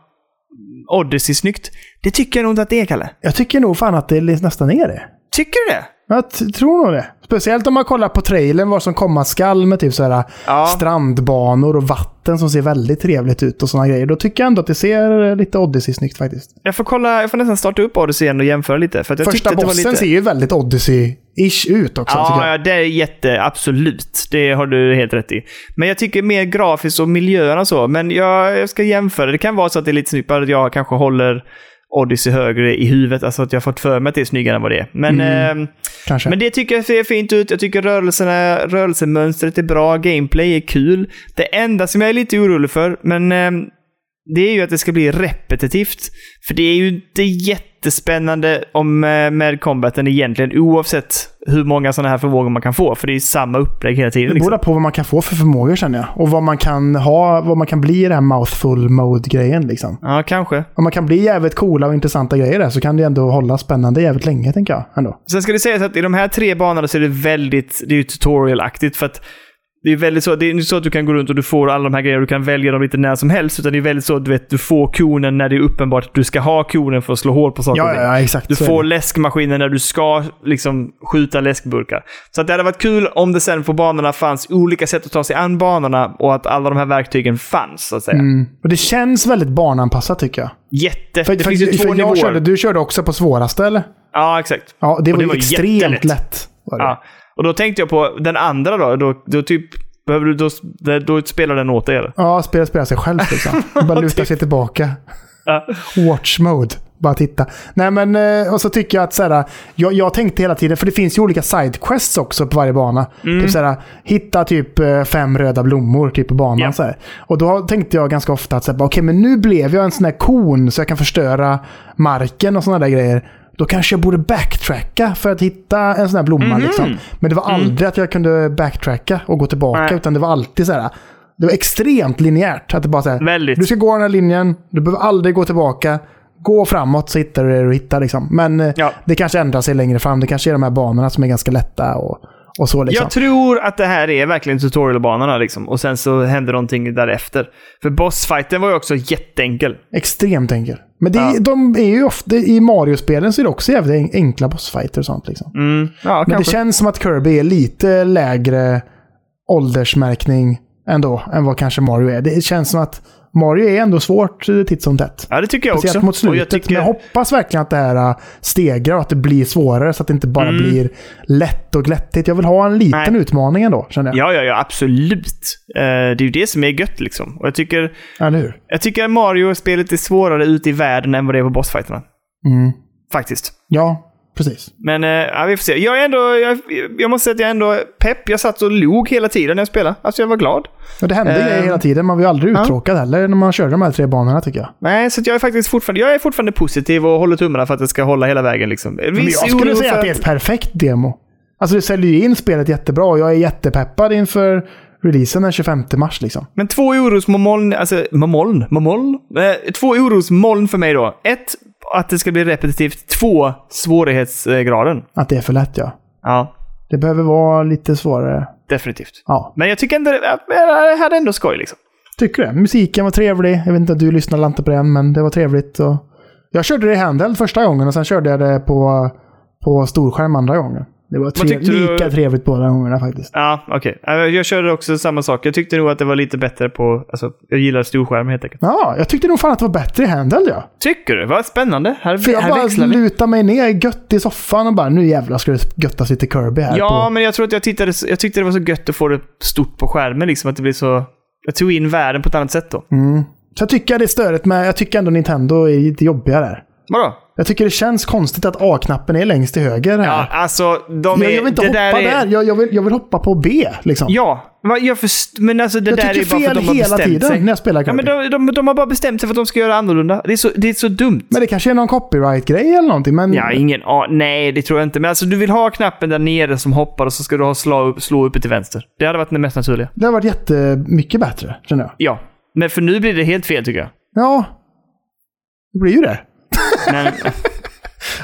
Odyssey-snyggt. Det tycker jag nog inte att det är, Kalle. Jag tycker nog fan att det nästan är det. Tycker du det? Jag tror nog det. Speciellt om man kollar på trailern vad som komma skall med typ så här Ja. strandbanor och vatten som ser väldigt trevligt ut och sådana grejer. Då tycker jag ändå att det ser lite Odyssey-snyggt faktiskt. Jag får kolla, jag får nästan starta upp Odyssey igen och jämföra lite. För jag Första bossen lite... ser ju väldigt Odyssey-ish ut också. Ja, ja, det är jätte, absolut. Det har du helt rätt i. Men jag tycker mer grafiskt och miljöerna så. Men jag, jag ska jämföra. Det kan vara så att det är lite snyggt, att jag kanske håller Odyssey högre i huvudet. Alltså att jag har fått för mig att det är snyggare än vad det är. Men, ehm, Kanske. men det tycker jag ser fint ut. Jag tycker rörelserna, rörelsemönstret är bra. Gameplay är kul. Det enda som jag är lite orolig för, men ehm, det är ju att det ska bli repetitivt. För det är ju inte jättespännande om, eh, med combaten egentligen, oavsett hur många sådana här förmågor man kan få. För det är samma upplägg hela tiden. det Liksom. beror på vad man kan få för förmågor känner jag. Och vad man kan ha, vad man kan bli i den här mouthful mode-grejen liksom. Ja, kanske. Om man kan bli jävligt coola och intressanta grejer där så kan det ändå hålla spännande jävligt länge tänker jag. Ändå. Sen ska det sägas att i de här tre banorna så är det väldigt, det är tutorial-aktigt för att det är väldigt så, det är inte så att du kan gå runt och du får alla de här grejerna, du kan välja dem lite när som helst, utan det är väldigt så att du vet, du får konen när det är uppenbart att du ska ha konen för att slå hål på saker Ja, ja, exakt. Du får läskmaskinen när du ska liksom skjuta läskburkar. Så att det hade varit kul om det sen på banorna fanns olika sätt att ta sig an banorna och att alla de här verktygen fanns, så att säga. Mm. Och det känns väldigt barnanpassat tycker jag. Jätte. För, det för, finns ju två nivåer. körde, du körde också på svåraste eller? Ja, exakt. Ja, det Och var, det var extremt lätt. var det. Ja. Och då tänkte jag på den andra då. Då, då typ... Behöver du då, då spelar den åt eller? Ja, spela spelar sig själv liksom. Bara luta sig tillbaka. Watch mode. Bara titta. Nej men, eh, och så tycker jag att så här, jag, jag tänkte hela tiden, för det finns ju olika sidequests också på varje bana. Mm. Typ så här, hitta typ eh, fem röda blommor typ på banan. Ja. Så här. Och då tänkte jag ganska ofta att så här, okej men nu blev jag en sån här kon så jag kan förstöra marken och sådana där grejer. Då kanske jag borde backtracka för att hitta en sån här blomma. Mhm. Liksom. Men det var aldrig att jag kunde backtracka och gå tillbaka, Nej. utan det var alltid så här. Det var extremt linjärt. Att det bara så här, Väldigt. du ska gå den här linjen, du behöver aldrig gå tillbaka. Gå framåt så hittar du det du hittar. Liksom. Men eh, Ja. det kanske ändrar sig längre fram. Det kanske är de här banorna som är ganska lätta och, och så. Liksom. Jag tror att det här är verkligen tutorialbanorna liksom. Och sen så händer någonting därefter. För bossfighten var ju också jätteenkel. Extremt enkel. Men det, Ja. de är ju ofta, i Mario-spelen så är det också jävligt en- enkla bossfighter och sånt. Liksom. Mm. Ja, Men det kanske. känns som att Kirby är lite lägre åldersmärkning ändå än vad kanske Mario är. Det känns som att Mario är ändå svårt titt som tätt. Ja, det tycker jag Speciellt också. mot Och jag slutet. tycker... Men jag hoppas verkligen att det här äh, stegrar och att det blir svårare så att det inte bara Mm. blir lätt och glättigt. Jag vill ha en liten Nej. utmaning ändå, känner jag. Ja, ja, ja, absolut. Eh, det är ju det som är gött liksom. Och jag tycker, Eller hur? jag tycker Mario-spelet är svårare ute i världen än vad det är på bossfighterna. Mm. Faktiskt. Ja, precis. Men eh, ja, vi får se. Jag är ändå, jag, jag måste säga att jag är ändå pepp. Jag satt och log hela tiden när jag spelade. Alltså jag var glad. Och det hände Ehm, grejer hela tiden. Man blir ju aldrig ja. uttråkad heller när man kör de här tre banorna tycker jag. Nej, så jag är faktiskt fortfarande, jag är fortfarande positiv och håller tummarna för att det ska hålla hela vägen liksom. Men jag skulle säga att det är ett perfekt demo. Alltså det säljer ju in spelet jättebra och jag är jättepeppad inför releasen den 25 mars liksom. Men två orosmoln, alltså moln, moln? Eh, två orosmoln för mig då. Ett, att det ska bli repetitivt. Två, svårighetsgraden. Att det är för lätt ja. Ja, Det behöver vara lite svårare. definitivt. Ja, Men jag tycker ändå att jag hade ändå skoj liksom. tycker det. Musiken var trevlig. Jag vet inte om du lyssnade inte på den, men det var trevligt. Och Jag körde det i handheld första gången och sen körde jag det på, på storskärm andra gången. Det var tre, tyckte du- lika trevligt båda gångerna faktiskt. Ja, okej. Eh, Jag körde också samma sak. Jag tyckte nog att det var lite bättre på... Alltså, jag gillar storskärm helt enkelt. Ja, jag tyckte nog fan att det var bättre i handheld ja. Tycker du? Vad spännande. Här, För jag här bara lutade mig ner gött i soffan och bara nu jävlar ska det göttas lite Kirby här. Ja, på. men jag tror att jag tittade... Jag tyckte det var så gött att få det stort på skärmen liksom. Att det blir så... Jag tog in världen på ett annat sätt då. Mm. Så jag tycker det är störigt med, jag tycker ändå Nintendo är lite jobbiga där. Vadå? Jag tycker det känns konstigt att A-knappen är längst till höger här. Ja, alltså de är... jag, vill inte hoppa där. där, Är, Jag, jag, vill, jag vill hoppa på B liksom. Ja, jag först, men alltså det jag där är tycker bara för att de har hela bestämt tiden sig. när jag spelar Kirby. Ja, men de, de, de har bara bestämt sig för att de ska göra annorlunda. Det är så, det är så dumt. Men det kanske är någon copyright-grej eller någonting. Men Ja, ingen ah, Nej, det tror jag inte. Men alltså du vill ha knappen där nere som hoppar och så ska du ha slå upp, slå upp till vänster. Det hade varit det mest naturliga. det har varit jättemycket bättre, känner jag. Ja. Men för nu blir det helt fel tycker jag. Ja, det blir ju det. Men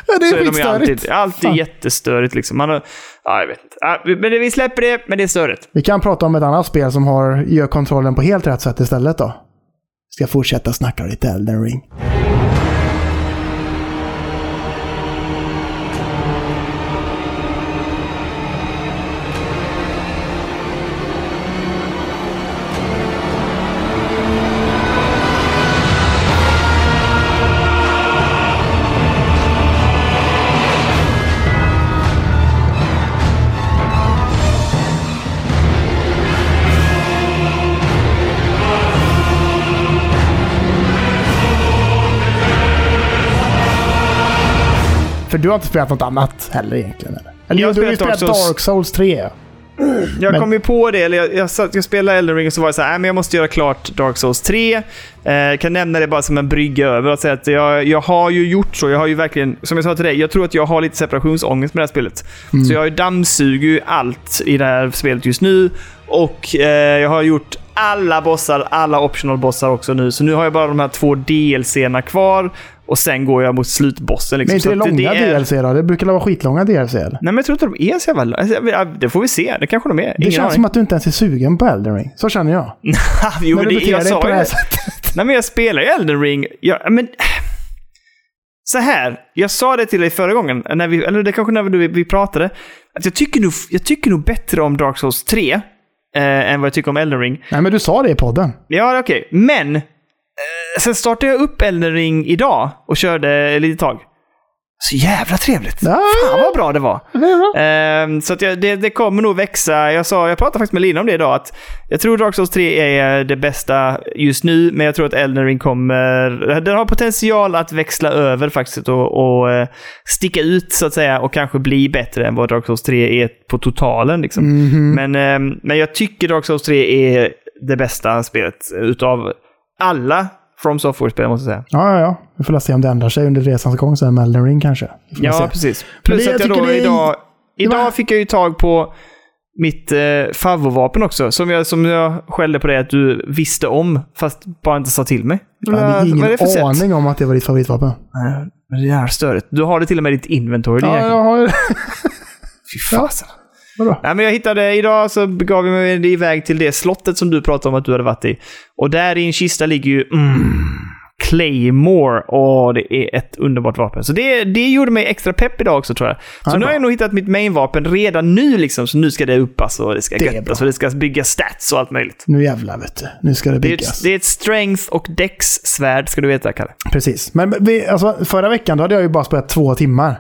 Ja, det så är är de ju alltid, alltid Fan. jättestörigt liksom. Man har, ja, jag vet inte. Ja, men vi släpper det, men det är störigt. Vi kan prata om ett annat spel som har, gör kontrollen på helt rätt sätt istället då. Ska fortsätta snacka lite Elden Ring. Du har inte spelat något annat heller egentligen? Eller, eller Jag har du har ju spelat spelat Dark Souls. Dark Souls 3. ja. Jag Men- kom ju på det, eller jag, jag, satt, jag spelade Elden Ring och så var jag så här, "Nej, men jag måste göra klart Dark Souls 3. Eh, kan nämna det bara som en brygga över och säga att jag, jag har ju gjort så. Jag har ju verkligen, som jag sa till dig, jag tror att jag har lite separationsångest med det här spelet. Mm. Så jag dammsuger ju allt i det här spelet just nu. Och eh, jag har gjort alla bossar, alla optional bossar också nu. Så nu har jag bara de här två DLC-erna kvar. Och sen går jag mot slutbossen. Liksom. Men inte det långa är- DLC då? Det brukar vara skitlånga DLC. Nej, men jag tror inte de är så jävla... Alltså, ja, det får vi se. Det kanske de är. Det Ingen känns aning. som att du inte ens är sugen på Elden Ring. Så känner jag. jo, När men du det, jag dig sa på det här det. sättet. Nej, men jag spelar ju Elden Ring. Jag, men, så här, jag sa det till dig förra gången, när vi, eller det kanske när vi, vi pratade, att jag tycker, nog, jag tycker nog bättre om Dark Souls 3 eh, än vad jag tycker om Elden Ring. Nej, men du sa det i podden. Ja, okej. Men, eh, sen startade jag upp Elden Ring idag och körde ett litet tag. Så jävla trevligt. Ja. Fan vad bra det var. Ehm, så jag, det, det kommer nog växa. Jag, sa, jag pratade faktiskt med Lina om det idag. Att jag tror Dark Souls 3 är det bästa just nu, men jag tror att Elden Ring kommer... Den har potential att växla över faktiskt och, och eh, sticka ut så att säga och kanske bli bättre än vad Dark Souls 3 är på totalen. Liksom. Mhm. Men, ehm, men jag tycker Dark Souls 3 är det bästa spelet utav alla From Software-spel måste jag säga. Ja, ja, ja. Vi får se om det ändrar sig under resans gång sen med Elden Ring kanske. Ja, se. precis. Plus det- jag att jag då tycker det idag... det Idag var- fick jag ju tag på mitt eh, favoritvapen också. Som jag, som jag skällde på dig att du visste om, fast bara inte sa till mig. Jag hade är ingen det för sätt? aning om att det var ditt favoritvapen. Nej, men det är störigt. Du har det till och med i ditt inventory. Ja, jag har ju... Fy fasen. Vadå? Nej, men jag hittade, idag så begav jag mig iväg till det slottet som du pratade om att du hade varit i. Och där i en kista ligger ju mm, Claymore. Åh, det är ett underbart vapen. Så det, det gjorde mig extra pepp idag också tror jag. Så Ja, nu bra. har jag nog hittat mitt mainvapen redan nu liksom. Så nu ska det uppas och det ska Det göttas och det ska bygga stats och allt möjligt. Nu jävlar vet du. Nu ska det Det är, byggas. ett, det är ett strength och dex-svärd ska du veta, Kalle. Precis. Men vi, alltså, förra veckan då hade jag ju bara spelat två timmar.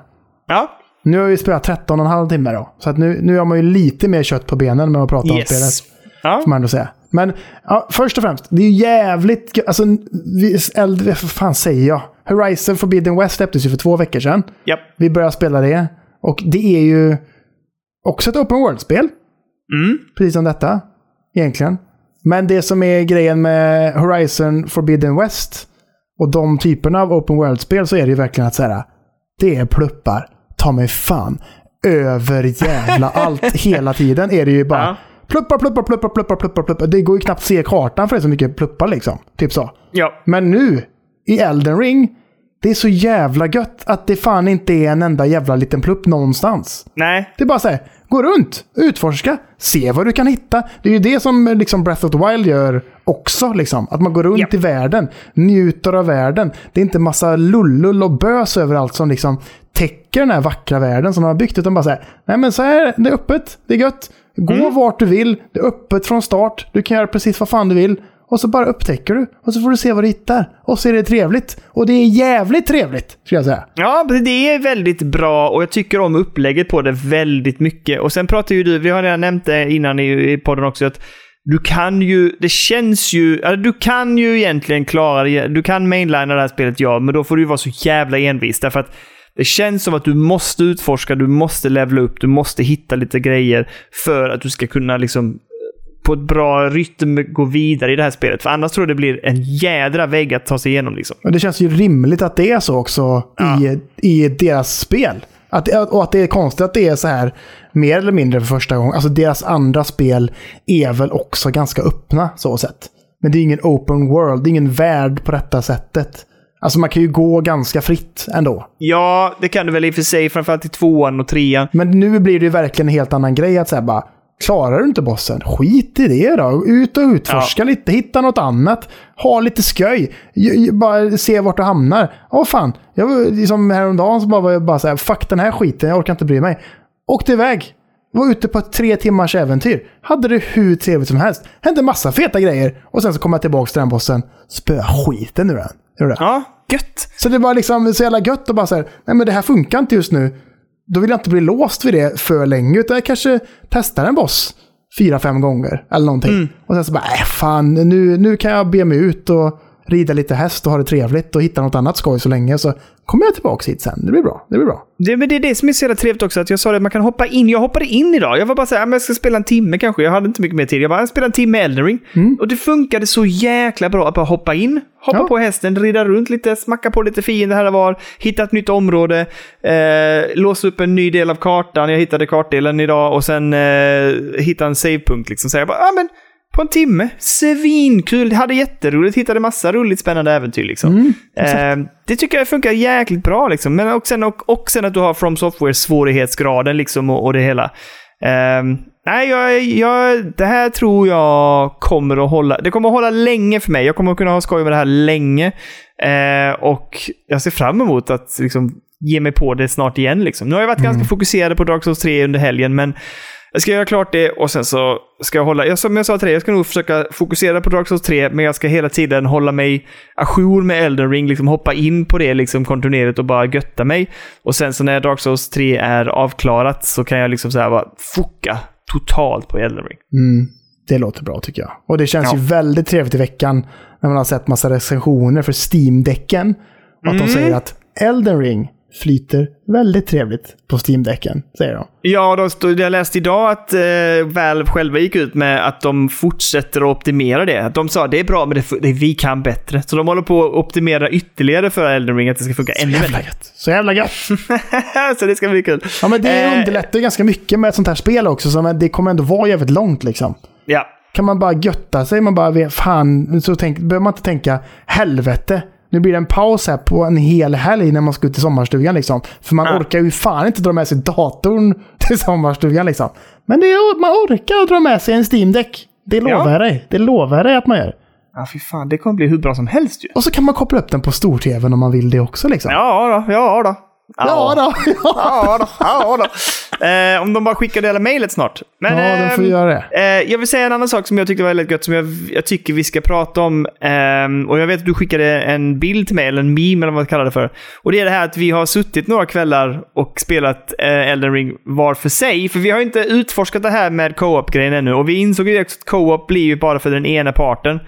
Ja. Nu har vi spelat 13 och en halv timme då. Så att nu, nu har man ju lite mer kött på benen med att prata om spelet. Yes. Ja. Får man ändå säga. Men ja, först och främst, det är ju jävligt... Alltså, vi, äldre, vad fan säger jag? Horizon Forbidden West släpptes ju för två veckor sedan. Japp. Vi började spela det. Och det är ju också ett open world-spel. Mm. Precis som detta, egentligen. Men det som är grejen med Horizon Forbidden West och de typerna av open world-spel så är det ju verkligen att säga det är pluppar, ta mig fan, över jävla allt hela tiden är det ju bara Ja. pluppar, pluppar, pluppar, pluppar, pluppar, pluppar. Det går ju knappt att se kartan för det är så mycket pluppar liksom. Typ så. Ja. Men nu, i Elden Ring, det är så jävla gött att det fan inte är en enda jävla liten plupp någonstans. Nej. Det är bara så här, Gå runt, utforska, se vad du kan hitta. Det är ju det som eh, liksom Breath of the Wild gör också. Liksom. Att man går runt Ja. i världen, njuter av världen. Det är inte massa lullull och bös överallt som liksom täcker den här vackra världen som de har byggt. Utan bara säga, nej men så här, det är öppet, det är gött. Gå Mm. vart du vill, det är öppet från start. Du kan göra precis vad fan du vill. Och så bara upptäcker du. Och så får du se vad du hittar. Och så är det trevligt. Och det är jävligt trevligt, skulle jag säga. Ja, det är väldigt bra och jag tycker om upplägget på det väldigt mycket. Och sen pratar ju du, vi har redan nämnt det innan i, i podden också, att du kan ju, det känns ju, alltså du kan ju egentligen klara det, du kan mainlina det här spelet ja, men då får du ju vara så jävla envis därför att det känns som att du måste utforska, du måste levela upp, du måste hitta lite grejer för att du ska kunna liksom på ett bra rytm gå vidare i det här spelet. För annars tror jag det blir en jädra vägg att ta sig igenom liksom. Det känns ju rimligt att det är så också i, i deras spel. Att, och att det är konstigt att det är så här mer eller mindre för första gången. Alltså deras andra spel är väl också ganska öppna så sett. Men det är ingen open world, det är ingen värld på detta sättet. Alltså man kan ju gå ganska fritt ändå. Ja, det kan du väl i och för sig, framförallt i tvåan och trean. Men nu blir det ju verkligen en helt annan grej att säga bara Klarar du inte bossen? Skit i det då. Ut och utforska lite. Hitta något annat. Ha lite skoj. J- j- bara se vart du hamnar. Åh fan. Jag var liksom häromdagen så bara var jag bara så här, fuck den här skiten. Jag orkar inte bry mig. Åkte iväg. Var ute på tre timmars äventyr. Hade det hur trevligt som helst. Hände massa feta grejer. Och sen så kom jag tillbaka till den bossen. Spöa skiten ur den. Ja, gött. Så det var liksom så jävla gött att bara säga, nej men det här funkar inte just nu. Då vill jag inte bli låst vid det för länge, utan jag kanske testar en boss fyra, fem gånger eller någonting. Och sen så bara, äh, fan, nu, nu kan jag be mig ut och rida lite häst och ha det trevligt och hitta något annat skoj så länge. Så kommer jag tillbaka hit sen. Det blir bra. Det blir bra. Det, men det är det som är så jävla trevligt också, att jag sa det, att man kan hoppa in. Jag hoppade in idag. Jag var bara så här, "Ja, men jag ska spela en timme kanske. Jag hade inte mycket mer tid. Jag bara, jag spelar en timme Elden Ring. Och det funkade så jäkla bra att bara hoppa in, hoppa Ja. på hästen, rida runt lite, smacka på lite fiender här och var, hitta ett nytt område, eh, låsa upp en ny del av kartan. Jag hittade kartdelen idag och sen eh, hitta en savepunkt liksom. Så jag bara, ja men på en timme. Svinkul! Hade jätteroligt. Hittade massa roligt spännande äventyr liksom. eh, det tycker jag funkar jäkligt bra liksom. Men och sen, och, och sen att du har From Software svårighetsgraden liksom och, och det hela. Eh, nej, jag, jag, det här tror jag kommer att hålla. Det kommer att hålla länge för mig. Jag kommer att kunna ha skoj med det här länge. Eh, och jag ser fram emot att liksom, ge mig på det snart igen. Liksom. Nu har jag varit ganska fokuserad på Dark Souls 3 under helgen, men jag ska göra klart det och sen så ska jag hålla, som jag sa till dig, jag ska nog försöka fokusera på Dark Souls 3, men jag ska hela tiden hålla mig ajour med Elden Ring, liksom hoppa in på det liksom kontinuerligt och bara götta mig. Och sen så när Dark Souls 3 är avklarat så kan jag liksom så här bara foka totalt på Elden Ring. Mm, det låter bra tycker jag. Och det känns Ja. ju väldigt trevligt i veckan när man har sett massa recensioner för Steam-däcken. Att de Mm. säger att Elden Ring flyter väldigt trevligt på Steam-däcken, säger de. Ja, då stod, jag läste idag att eh, Valve själva gick ut med att de fortsätter att optimera det. Att De sa det är bra, men det, det, vi kan bättre. Så de håller på att optimera ytterligare för Elden Ring, att det ska funka ännu bättre. gött. Så jävla gött. så det ska bli kul. Ja, men det Eh, underlättar ganska mycket med ett sånt här spel också. Så men det kommer ändå vara jävligt långt liksom. Ja. Kan man bara götta sig, man bara fan, så tänk, behöver man inte tänka helvete. Nu blir det en paus här på en hel helg när man ska ut till sommarstugan liksom. För man Ja. orkar ju fan inte dra med sig datorn till sommarstugan liksom. Men det är, man orkar dra med sig en Steam-däck. Det lovar jag dig. Det lovar jag dig att man gör. Ja, fy fan. Det kommer bli hur bra som helst ju. Och så kan man koppla upp den på stor-tvn om man vill det också liksom. Ja då, ja då. ja då. Ja, Ja då, ja då. Eh, om de bara skickar det hela mejlet snart. Men, ja de får ehm, göra det. Eh, jag vill säga en annan sak som jag tyckte var väldigt gött, som jag, jag tycker vi ska prata om. Ehm, och jag vet att du skickade en bild till mig, eller en meme eller vad man kallar det för. Och det är det här att vi har suttit några kvällar och spelat eh, Elden Ring var för sig. För vi har inte utforskat det här med co-op-grejen ännu. Och vi insåg ju också att co-op blir ju bara för den ena parten.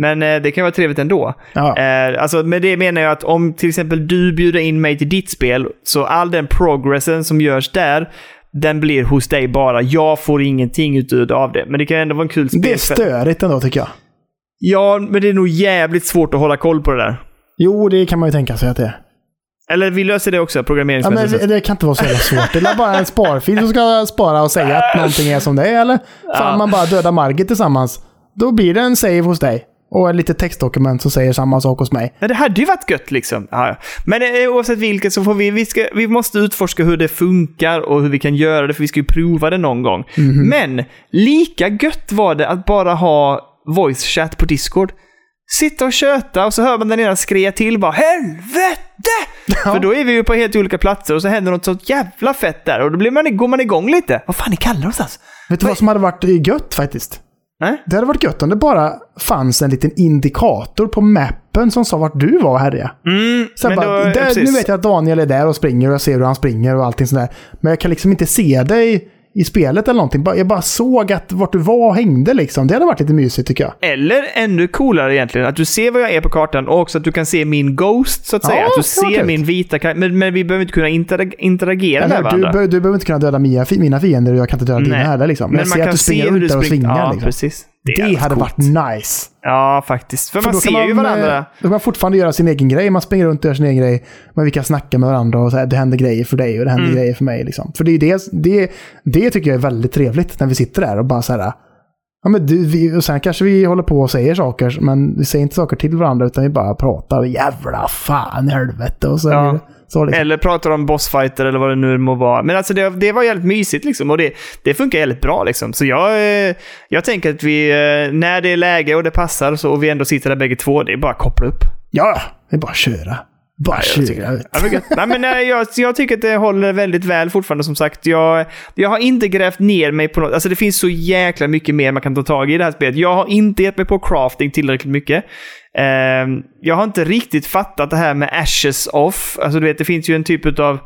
Men eh, det kan vara trevligt ändå. Ja. Eh, alltså med det menar jag att om till exempel du bjuder in mig till ditt spel, så all den progressen som görs där, den blir hos dig bara. Jag får ingenting ut av det. Men det kan ändå vara en kul spel. Det är störigt ändå tycker jag. Ja, men det är nog jävligt svårt att hålla koll på det där. Jo, det kan man ju tänka sig att det är. Eller vi löser det också, Ja, men programmeringsmässigt. det kan inte vara så jävla svårt. Det är bara en sparfil som ska spara och säga att någonting är som det är, eller? Fan, man bara dödar Margit tillsammans. Då blir det en save hos dig. Och lite textdokument som säger samma sak hos mig. Ja, det hade ju varit gött liksom. Ja, ja. Men eh, oavsett vilket så får vi, vi, ska, vi måste utforska hur det funkar och hur vi kan göra det, för vi ska ju prova det någon gång. Men lika gött var det att bara ha voice chat på Discord. Sitta och köta och så hör man den ena skreja till bara HELVETE! För då är vi ju på helt olika platser och så händer något sånt jävla fett där och då blir man, går man igång lite. Vad fan är Kalle någonstans? Vet du vad som hade varit gött faktiskt? Nej? Det hade varit gött om det bara fanns en liten indikator på mappen som sa vart du var och härjade. Mm, Sen bara, då- där, nu vet jag att Daniel är där och springer och jag ser hur han springer och allting sådär. Men jag kan liksom inte se dig i spelet eller någonting. Jag bara såg att vart du var och hängde liksom. Det hade varit lite mysigt tycker jag. Eller ännu coolare egentligen, att du ser var jag är på kartan och också att du kan se min Ghost, så att säga. Ja, att du ser min vita karaktär. Men, men vi behöver inte kunna interag- interagera med Eller, du, varandra. be, du behöver inte kunna döda mina, fi- mina fiender och jag kan inte döda dina Nej. heller. Liksom. Men, jag ser att du springer runt där och svingar. Ja, liksom. precis. Det, är hade coolt. varit nice. Ja, faktiskt. För, För man ser kan ju man, varandra. eh, Då kan man fortfarande göra sin egen grej. Man springer runt och gör sin egen grej. Men vi kan snacka med varandra och så här, det händer grejer för dig och det händer Mm. grejer för mig. Liksom. För det, är det, det, det tycker jag är väldigt trevligt när vi sitter där och bara så här. Ja, men du, vi, och sen kanske vi håller på och säger saker, men vi säger inte saker till varandra utan vi bara pratar. Jävla fan helvete. Och så, Ja. Så liksom. Eller pratar om bossfighter eller vad det nu må vara. Men alltså det, det var jävligt mysigt liksom och det, det funkar jävligt bra liksom. Så jag, eh, jag tänker att vi, eh, när det är läge och det passar så, och vi ändå sitter där bägge två, det är bara att koppla upp. Ja, det är bara att köra. Bara jag tycker-. Ja, men gött. Nej, men, nej, jag, jag tycker att det håller väldigt väl fortfarande som sagt. Jag, jag har inte grävt ner mig på något. Alltså det finns så jäkla mycket mer man kan ta tag i i det här spelet. Jag har inte gett mig på crafting tillräckligt mycket. Ehm, jag har inte riktigt fattat det här med ashes off. Alltså du vet, det finns ju en typ av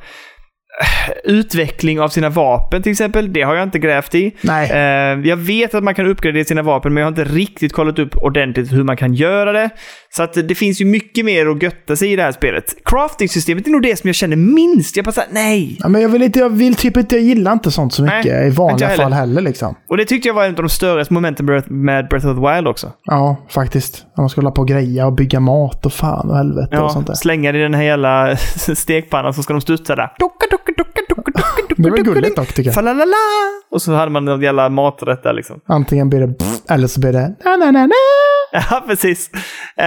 utveckling av sina vapen till exempel. Det har jag inte grävt i. Nej. Eh, jag vet att man kan uppgradera sina vapen, men jag har inte riktigt kollat upp ordentligt hur man kan göra det. Så att det finns ju mycket mer att götta sig i det här spelet. Crafting-systemet är nog det som jag känner minst. Jag bara såhär, nej. Ja, men jag vill, inte, jag vill typ inte, jag gillar inte sånt så Nej, mycket i inte vanliga jag fall heller liksom. Och det tyckte jag var en av de större momenten med- Breath of the Wild också. Ja, faktiskt. När man ska hålla på och greja och bygga mat och fan och helvete och sånt där. Ja, slänga det i den här jävla stekpannan så ska de studsa där. Ducka, ducka, ducka, Det var gulligt dock tycker jag. Falalala! Och så hade man någon jävla maträtt där liksom. Antingen blir det eller så blir det na na na na. Ja, precis. Uh,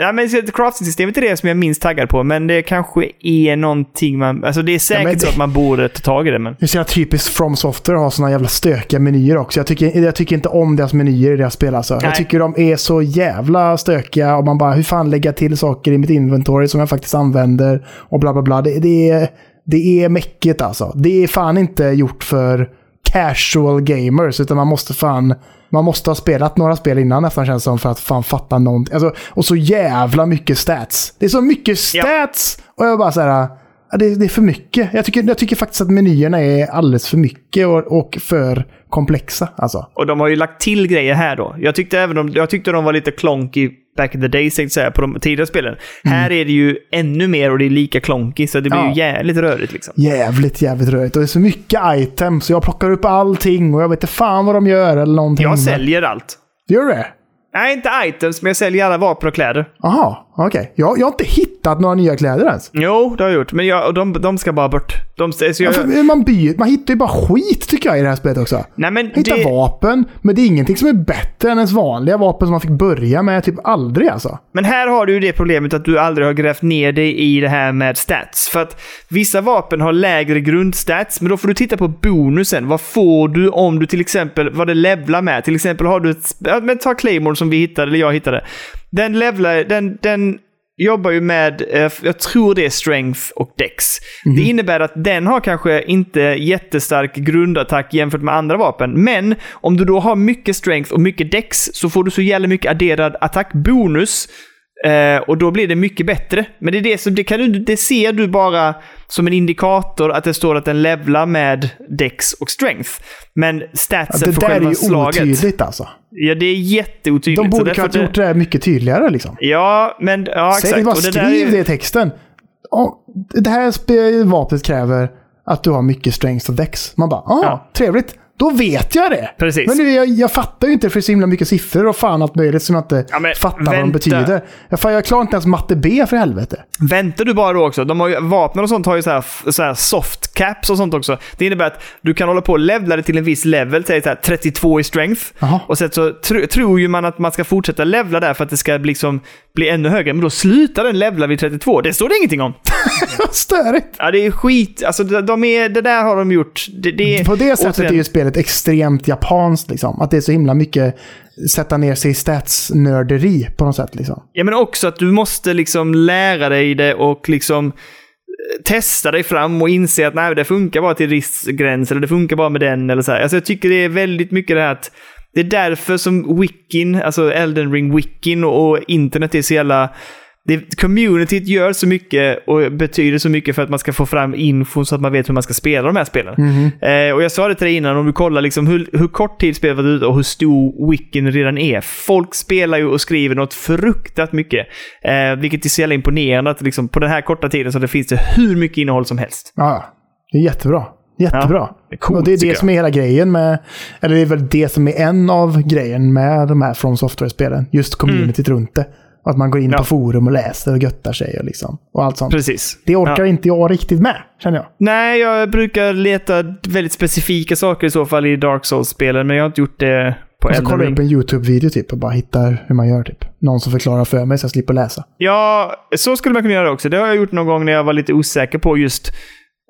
ja, men crafting-systemet är det som jag är minst taggad på, men det kanske är någonting man... Alltså det är säkert men det- så att man borde ta tag i det, men... Det är så typiskt From Software att ha såna jävla stökiga menyer också. Jag tycker, jag tycker inte om deras menyer i deras spel alltså. Nej. Jag tycker de är så jävla stökiga och man bara, hur fan lägga till saker i mitt inventory som jag faktiskt använder och bla bla bla. Det, det, är, det är mäckigt alltså. Det är fan inte gjort för casual gamers, utan man måste fan man måste ha spelat några spel innan nästan känns som för att fan fatta någonting. Alltså, och så jävla mycket stats. Det är så mycket stats! Och jag bara så här, ja, det, det är för mycket. Jag tycker, jag tycker faktiskt att menyerna är alldeles för mycket och, och för komplexa. Alltså. Och de har ju lagt till grejer här då. Jag tyckte även de, jag tyckte de var lite klonky back in the days, tänkte säga, på de tidigare spelen. Här är det ju ännu mer och det är lika klonky, så det blir Ja. ju jävligt rörigt liksom. Jävligt, jävligt rörigt. Och det är så mycket items. Så jag plockar upp allting och jag vet inte fan vad de gör eller någonting. Jag säljer allt. Gör du det? Nej, inte items, men jag säljer alla vapen och kläder. Jaha, okej. Jag, jag har inte hittat några nya kläder ens. Jo, det har jag gjort. Men jag, de, de ska bara bort. De, så jag, Ja, för man, byr, man hittar ju bara skit tycker jag i det här spelet också. nej, men Hitta det, vapen, men det är ingenting som är bättre än ens vanliga vapen som man fick börja med typ aldrig alltså. Men här har du ju det problemet att du aldrig har grävt ner dig i det här med stats. För att vissa vapen har lägre grundstats, men då får du titta på bonusen. Vad får du om du till exempel, vad det levlar med? Till exempel har du ett... Men ta Claymore som vi hittade, eller jag hittade. Den levlar, den, den jobbar ju med, eh, jag tror det är strength och dex. Det innebär att den har kanske inte jättestark grundattack jämfört med andra vapen. Men om du då har mycket strength och mycket dex så får du så jävla mycket adderad attackbonus. Eh, och då blir det mycket bättre. Men det, är det, som, det, kan du, det ser du bara som en indikator att det står att den levlar med dex och strength. Men Ja, statsen det för där är själva ju slaget. otydligt alltså. Ja, det är jätteotydligt. De borde kanske ha gjort det mycket tydligare liksom. Ja, men ja, Säg exakt. bara Och det skriv det i texten. Ja, det här vapnet kräver att du har mycket strength och dex. Man bara, ah, Ja. trevligt. Då vet jag det. Precis. Men nu, jag, jag fattar ju inte för så himla mycket siffror och fan allt möjligt som jag inte Ja, fattar vad de vänta. betyder. Jag, fan, jag klarar inte ens matte B för helvete. Väntar du bara då också? De har ju, vapnen och sånt har ju så här, så här soft caps och sånt också. Det innebär att du kan hålla på och levla det till en viss level, säg så här 32 i strength. Jaha. Och sen så tr tror ju man att man ska fortsätta levla där för att det ska bli, liksom, bli ännu högre. Men då slutar den levla vid 32. Det står det ingenting om. Störigt. Ja, det är skit. Alltså, de är, det där har de gjort. Det, det På det sättet återigen- är ju spelet extremt japanskt. Liksom. Att det är så himla mycket sätta ner sig i statsnörderi på något sätt. Liksom. Ja, men också att du måste liksom lära dig det och liksom testa dig fram och inse att nej, det funkar bara till viss gräns eller det funkar bara med den eller så här. Alltså jag tycker det är väldigt mycket det här att det är därför som wikin, alltså Elden ring wikin och internet är så jävla det, communityt gör så mycket och betyder så mycket för att man ska få fram info så att man vet hur man ska spela de här spelen. Eh, och jag sa det till dig innan, om du kollar liksom hur, hur kort tid spelet varit ute och hur stor wikin redan är. Folk spelar ju och skriver något fruktat mycket. Eh, vilket är så jävla imponerande att liksom, på den här korta tiden så det finns det hur mycket innehåll som helst. Ja, det är jättebra. Jättebra. Ja, det är coolt, och det är det jag. som är hela grejen med... Eller det är väl det som är en av grejen med de här From Software-spelen. Just communityt runt det. Att man går in. Ja. på forum och läser och göttar sig och, liksom, och allt sånt. Precis. Det orkar Ja. inte jag riktigt med, känner jag. Nej, jag brukar leta väldigt specifika saker i så fall i Dark Souls-spelen, men jag har inte gjort det på Och så kollar jag upp en YouTube-video typ och bara hittar hur man gör typ. Någon som förklarar för mig så jag slipper läsa. Ja, så skulle man kunna göra också. Det har jag gjort någon gång när jag var lite osäker på just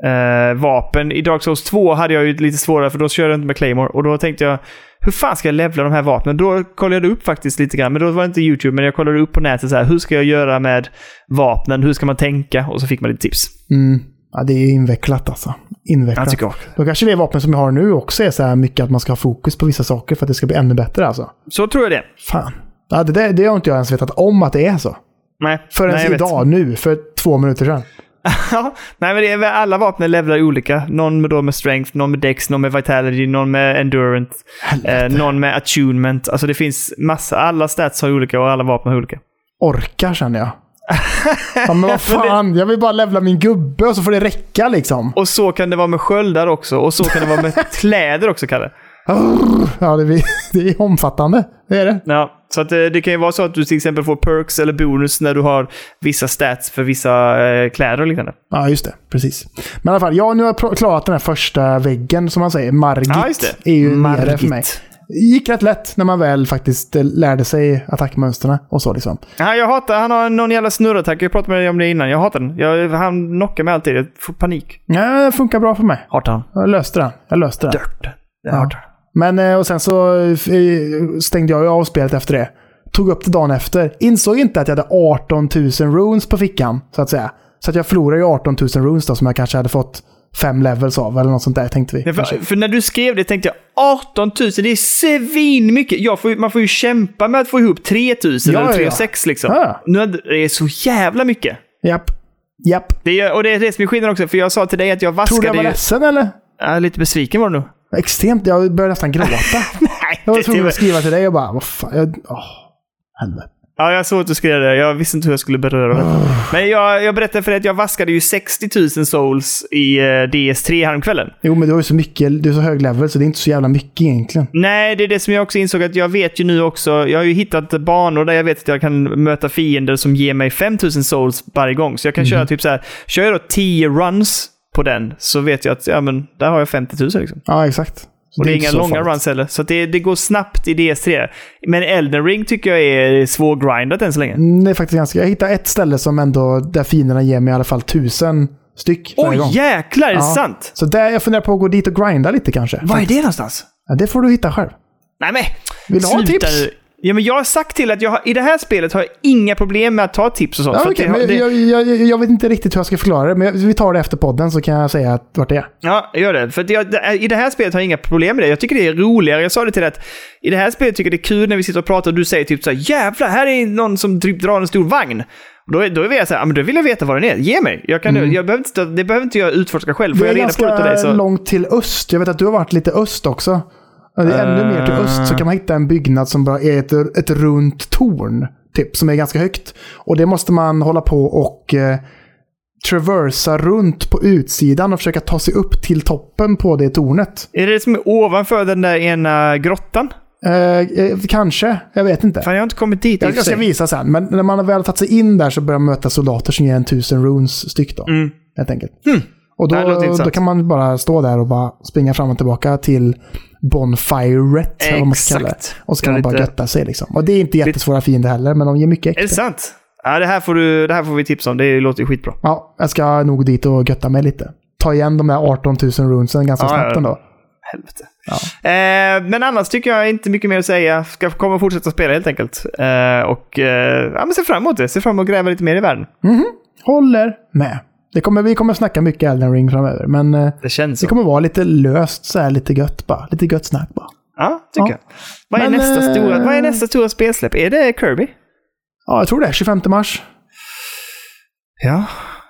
eh, vapen. I Dark Souls 2 hade jag ju lite svårare för då körde jag inte med Claymore. Och då tänkte jag, hur fan ska jag levla de här vapnen? Då kollade jag upp faktiskt lite grann, men då var det inte YouTube, men jag kollade upp på nätet så här, hur ska jag göra med vapnen? Hur ska man tänka? Och så fick man lite tips. Mm. Ja, det är invecklat alltså. Invecklat. Jag tycker jag. Då kanske det vapen som jag har nu också är så här mycket att man ska ha fokus på vissa saker för att det ska bli ännu bättre alltså. Så tror jag det. Fan. Ja, det, där, det har inte jag ens vetat om att det är så. Nej, Förrän nej, jag vet. idag, nu, för två minuter sedan. Ja, nej men det är alla vapen levlar olika. Någon med, då med strength, någon med dex, någon med vitality, någon med endurance, eh, någon med attunement. Alltså det finns massa, alla stats har olika och alla vapen har olika. Orkar känner jag. Ja, men vad fan, jag vill bara levla min gubbe och så får det räcka liksom. Och så kan det vara med sköldar också. Och så kan det vara med kläder också, Kalle. Ja, det, blir- det är omfattande. Det är det. Ja, så att eh, det kan ju vara så att du till exempel får perks eller bonus när du har vissa stats för vissa eh, kläder och liknande. Ja, just det. Precis. Men i alla fall, ja, nu har jag klarat den här första väggen som man säger. Margit Ja, är ju nere för Margit. mig. Det gick rätt lätt när man väl faktiskt eh, lärde sig attackmönstren och så liksom. Ja, jag hatar, han har någon jävla snurrattack. Jag pratade med dig om det innan. Jag hatar den. Jag, han knockar mig alltid. Jag får panik. Ja, det funkar bra för mig. Hatar han. Jag löste den. Jag löste den. Dirt. Jag Ja. hatar han. Men och sen så eh, stängde jag ju av spelet efter det. Tog upp det dagen efter. Insåg inte att jag hade 18 000 runes på fickan, så att säga. Så att jag förlorade ju 18 000 runes då, som jag kanske hade fått fem levels av, eller något sånt där tänkte vi. Ja, för, för när du skrev det tänkte jag 18 000, det är svin mycket. Jag får, ju- man får ju kämpa med att få ihop 3 000 Ja, eller 3 ja. 6 liksom. Ja. Nu är det så jävla mycket. Japp. Japp. Det är, och det är det som är skillnaden också, för jag sa till dig att jag Tror du vaskade jag var ledsen eller? Ja, lite besviken var du nog. Extremt. Jag började nästan gråta. Nej, Jag var tvungen att skriva till dig och bara, vad fan. Jag, åh, helvete. ja, jag såg att du skrev det. Jag visste inte hur jag skulle beröra det. Men jag, jag berättade för dig att jag vaskade ju 60 000 souls i eh, DS3 häromkvällen. Jo, men du har ju så mycket, du är så hög level så det är inte så jävla mycket egentligen. Nej, det är det som jag också insåg att jag vet ju nu också. Jag har ju hittat banor där jag vet att jag kan möta fiender som ger mig 5000 souls varje gång. Så jag kan köra typ så här. Kör jag då 10 runs på den så vet jag att ja, men där har jag 50 000 liksom. Ja, exakt. Och det är inte inga långa farligt. runs heller. Så det, det går snabbt i DS3. Men Elden Ring tycker jag är svårgrindat än så länge. Mm, Det är faktiskt ganska... Jag hittade ett ställe som ändå, där fienderna ger mig i alla fall tusen styck varje Oj, gång. jäklar! Är det Ja. sant? Så där, jag funderar på att gå dit och grinda lite kanske. Var är det någonstans? Ja, det får du hitta själv. Nej men, Vill du ha tips? Ja, men jag har sagt till att jag har, i det här spelet har jag inga problem med att ta tips och sånt. Ja, okej, det, det, jag, jag, jag, jag vet inte riktigt hur jag ska förklara det, men jag- vi tar det efter podden så kan jag säga att, vart det är. Ja, gör det. För jag, det- i det här spelet har jag inga problem med det. Jag tycker det är roligare. Jag sa det till dig att i det här spelet tycker jag det är kul när vi sitter och pratar och du säger typ så här jävlar, här är någon som typ drar en stor vagn. Då, då är jag så här, men då vill jag veta vad den är. Ge mig. Jag kan, jag behöver inte, det behöver inte jag utforska själv. Får Det jag är reda på det dig så... långt till öst. Jag vet att du har varit lite öst också. Ja, Det är ännu mer till öst så kan man hitta en byggnad som bara är ett, ett runt torn. Typ, som är ganska högt. Och det måste man hålla på och eh, traversa runt på utsidan och försöka ta sig upp till toppen på det tornet. Är det det som är ovanför den där ena grottan? Eh, eh, kanske, jag vet inte. Fan, jag har inte kommit dit Jag, ska visa sen, men när man har väl tagit sig in där så börjar man möta soldater som ger en tusen runes styck då. Mm. Helt enkelt. Och då, då kan man bara stå där och bara springa fram och tillbaka till Bonfiret. Exakt. Och så Ja, kan man bara lite- götta sig liksom. Och det är inte jättesvåra fiender heller, men de ger mycket Är det extra. sant? Ja, det här, får du, det här får vi tips om. Det låter ju skitbra. Ja, jag ska nog dit och götta mig lite. Ta igen de där 18 000 runesen ganska Ja, snabbt ja. ändå. Helvete. Eh, men annars tycker jag inte mycket mer att säga. Ska komma och fortsätta spela helt enkelt. Eh, och eh, ja, men se fram emot det. Se fram emot att gräva lite mer i världen. Håller med. Det kommer, vi kommer snacka mycket Elden Ring framöver, men eh, Det känns det så. kommer vara lite löst, så här, lite gött bara. Lite gött snack bara. Ja, tycker Ja. jag. Vad är, Men, nästa eh, stora, vad är nästa stora spelsläpp? Är det Kirby? Ja, jag tror det. 25 mars. Ja,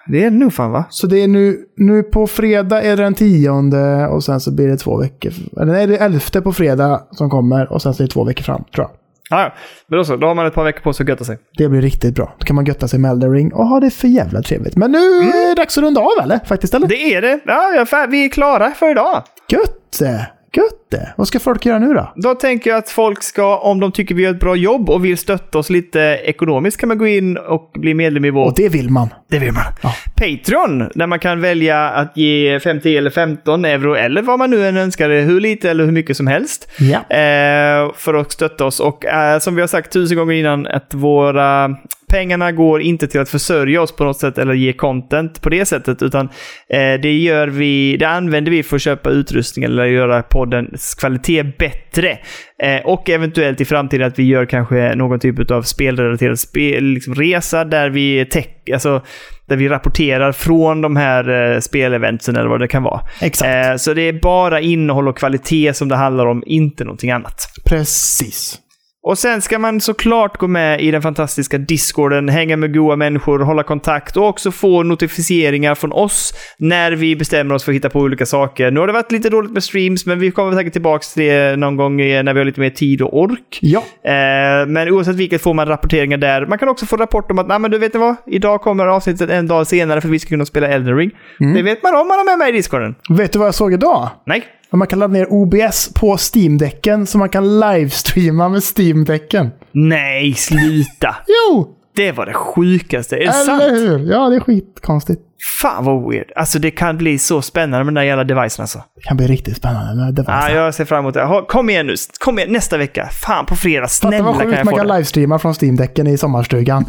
det är det nog fan va? Så det är nu, nu på fredag är det den tionde och sen så blir det två veckor. Eller nej, det är elfte på fredag som kommer och sen så är det två veckor fram, tror jag. Ja, ja. Men då så. Då har man ett par veckor på sig att götta sig. Det blir riktigt bra. Då kan man götta sig med Elden Ring och ha det för jävla trevligt. Men nu är det dags att runda av eller? Faktiskt eller? Det är det. Ja, vi är klara för idag. Gött! Gött det! Vad ska folk göra nu då? Då tänker jag att folk ska, om de tycker vi gör ett bra jobb och vill stötta oss lite ekonomiskt, kan man gå in och bli medlem i vår Och det vill man. Det vill man. Ja. Patreon, där man kan välja att ge 50 eller 15 euro eller vad man nu än önskar, hur lite eller hur mycket som helst. Ja. Eh, för att stötta oss. Och eh, som vi har sagt tusen gånger innan, att våra pengarna går inte till att försörja oss på något sätt eller ge content på det sättet, utan eh, det gör vi, det använder vi för att köpa utrustning eller göra poddens kvalitet bättre. Eh, och eventuellt i framtiden att vi gör kanske någon typ av spelrelaterad spel, liksom resa där vi tech, alltså där vi rapporterar från de här eh, speleventsen eller vad det kan vara. Exakt. Eh, så det är bara innehåll och kvalitet som det handlar om, inte någonting annat. Precis. Och sen ska man såklart gå med i den fantastiska discorden, hänga med goa människor, hålla kontakt och också få notifieringar från oss när vi bestämmer oss för att hitta på olika saker. Nu har det varit lite dåligt med streams, men vi kommer säkert tillbaka till det någon gång när vi har lite mer tid och ork. Ja. Eh, men oavsett vilket får man rapporteringar där. Man kan också få rapport om att, nej men du vet vad? Idag kommer avsnittet en dag senare för att vi ska kunna spela Elden Ring. Det vet man om man har med mig i discorden. Vet du vad jag såg idag? Nej. Man kan ladda ner OBS på Steam-däcken så man kan livestreama med Steam-däcken. Nej, sluta! Jo! Det var det sjukaste. Är det Eller sant? hur? Ja, det är skitkonstigt. Fan vad weird. Alltså det kan bli så spännande med den där jävla devicen alltså. Det kan bli riktigt spännande med det. Ja, jag ser fram emot det. Kom igen nu. Kom igen nästa vecka. Fan på fredag. Snälla kan jag man få kan det. livestreama från Steam-däcken i sommarstugan.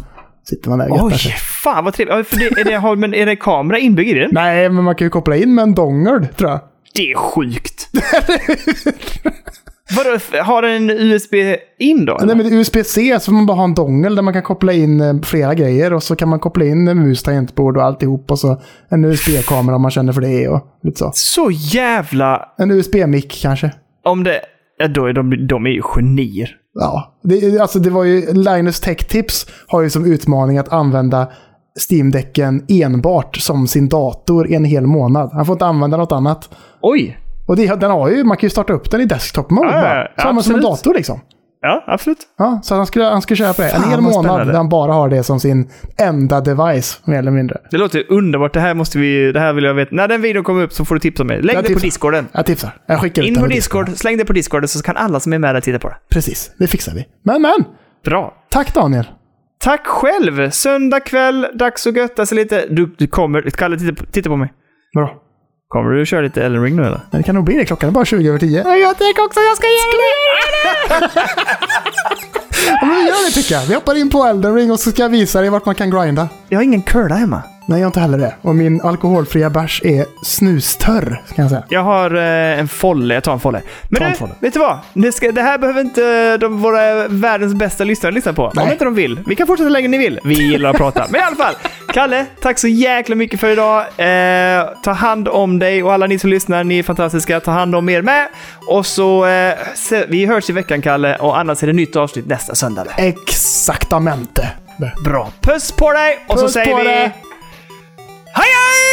Sitter man där och Oj, sig. fan vad trevligt. För det, är, det, men är det kamera inbyggd i den? Nej, men man kan ju koppla in med en dongel, tror jag. Det är sjukt. Vadå, har den en USB in då? Nej, men det är USB-C, så får man bara ha en dongel där man kan koppla in eh, flera grejer. Och så kan man koppla in en mus, tangentbord och alltihop. Och så en USB-kamera om man känner för det och lite så. Så jävla... En USB-mick kanske. Om det... Ja, då är de, de är ju genier. Ja, det, alltså det var ju Linus Tech Tips har ju som utmaning att använda Steam-däcken enbart som sin dator i en hel månad. Han får inte använda något annat. Oj! Och det, den har ju, man kan ju starta upp den i desktop-mode ja, bara. Så har man som en dator liksom. Ja, absolut. Ja, så han skulle, han skulle köra på det. Fan, en hel månad spännande. där han bara har det som sin enda device, mer eller mindre. Det låter underbart. Det här måste vi... Det här vill jag veta. När den videon kommer upp så får du tipsa mig. Lägg Jag det på tipsar. discorden. Jag tipsar. Jag skickar ut In på Discord, släng det på Discord så kan alla som är med där titta på det. Precis, det fixar vi. Men, men! Bra. Tack Daniel! Tack själv! Söndag kväll, dags att götta sig lite. Du, du kommer... Kalle, titta på, titta på mig. Bra. Kommer du köra lite Elden Ring nu eller? Men det kan nog bli det. Klockan är bara 20 över 10. Jag tänker också jag ska göra det! Ja, men vi gör det tycker jag. Vi hoppar in på Elden Ring och så ska jag visa dig vart man kan grinda. Jag har ingen curla hemma. Nej, jag har inte heller det. Och min alkoholfria bärs är snustörr, kan jag säga. Jag har eh, en folle. Jag tar en folle. Men Ta en folle. vet du vad? Det, ska, det här behöver inte de, våra världens bästa lyssnare lyssna på. Om Nej. inte de vill. Vi kan fortsätta längre ni vill. Vi gillar att prata. Men i alla fall. Kalle, tack så jäkla mycket för idag. Eh, ta hand om dig och alla ni som lyssnar. Ni är fantastiska. Ta hand om er med. Och så... Eh, se, vi hörs i veckan, Kalle. Och annars är det nytt avsnitt nästa söndag. Exaktamente. Bra. Puss på dig! Och så Puss säger på vi... dig. Hi,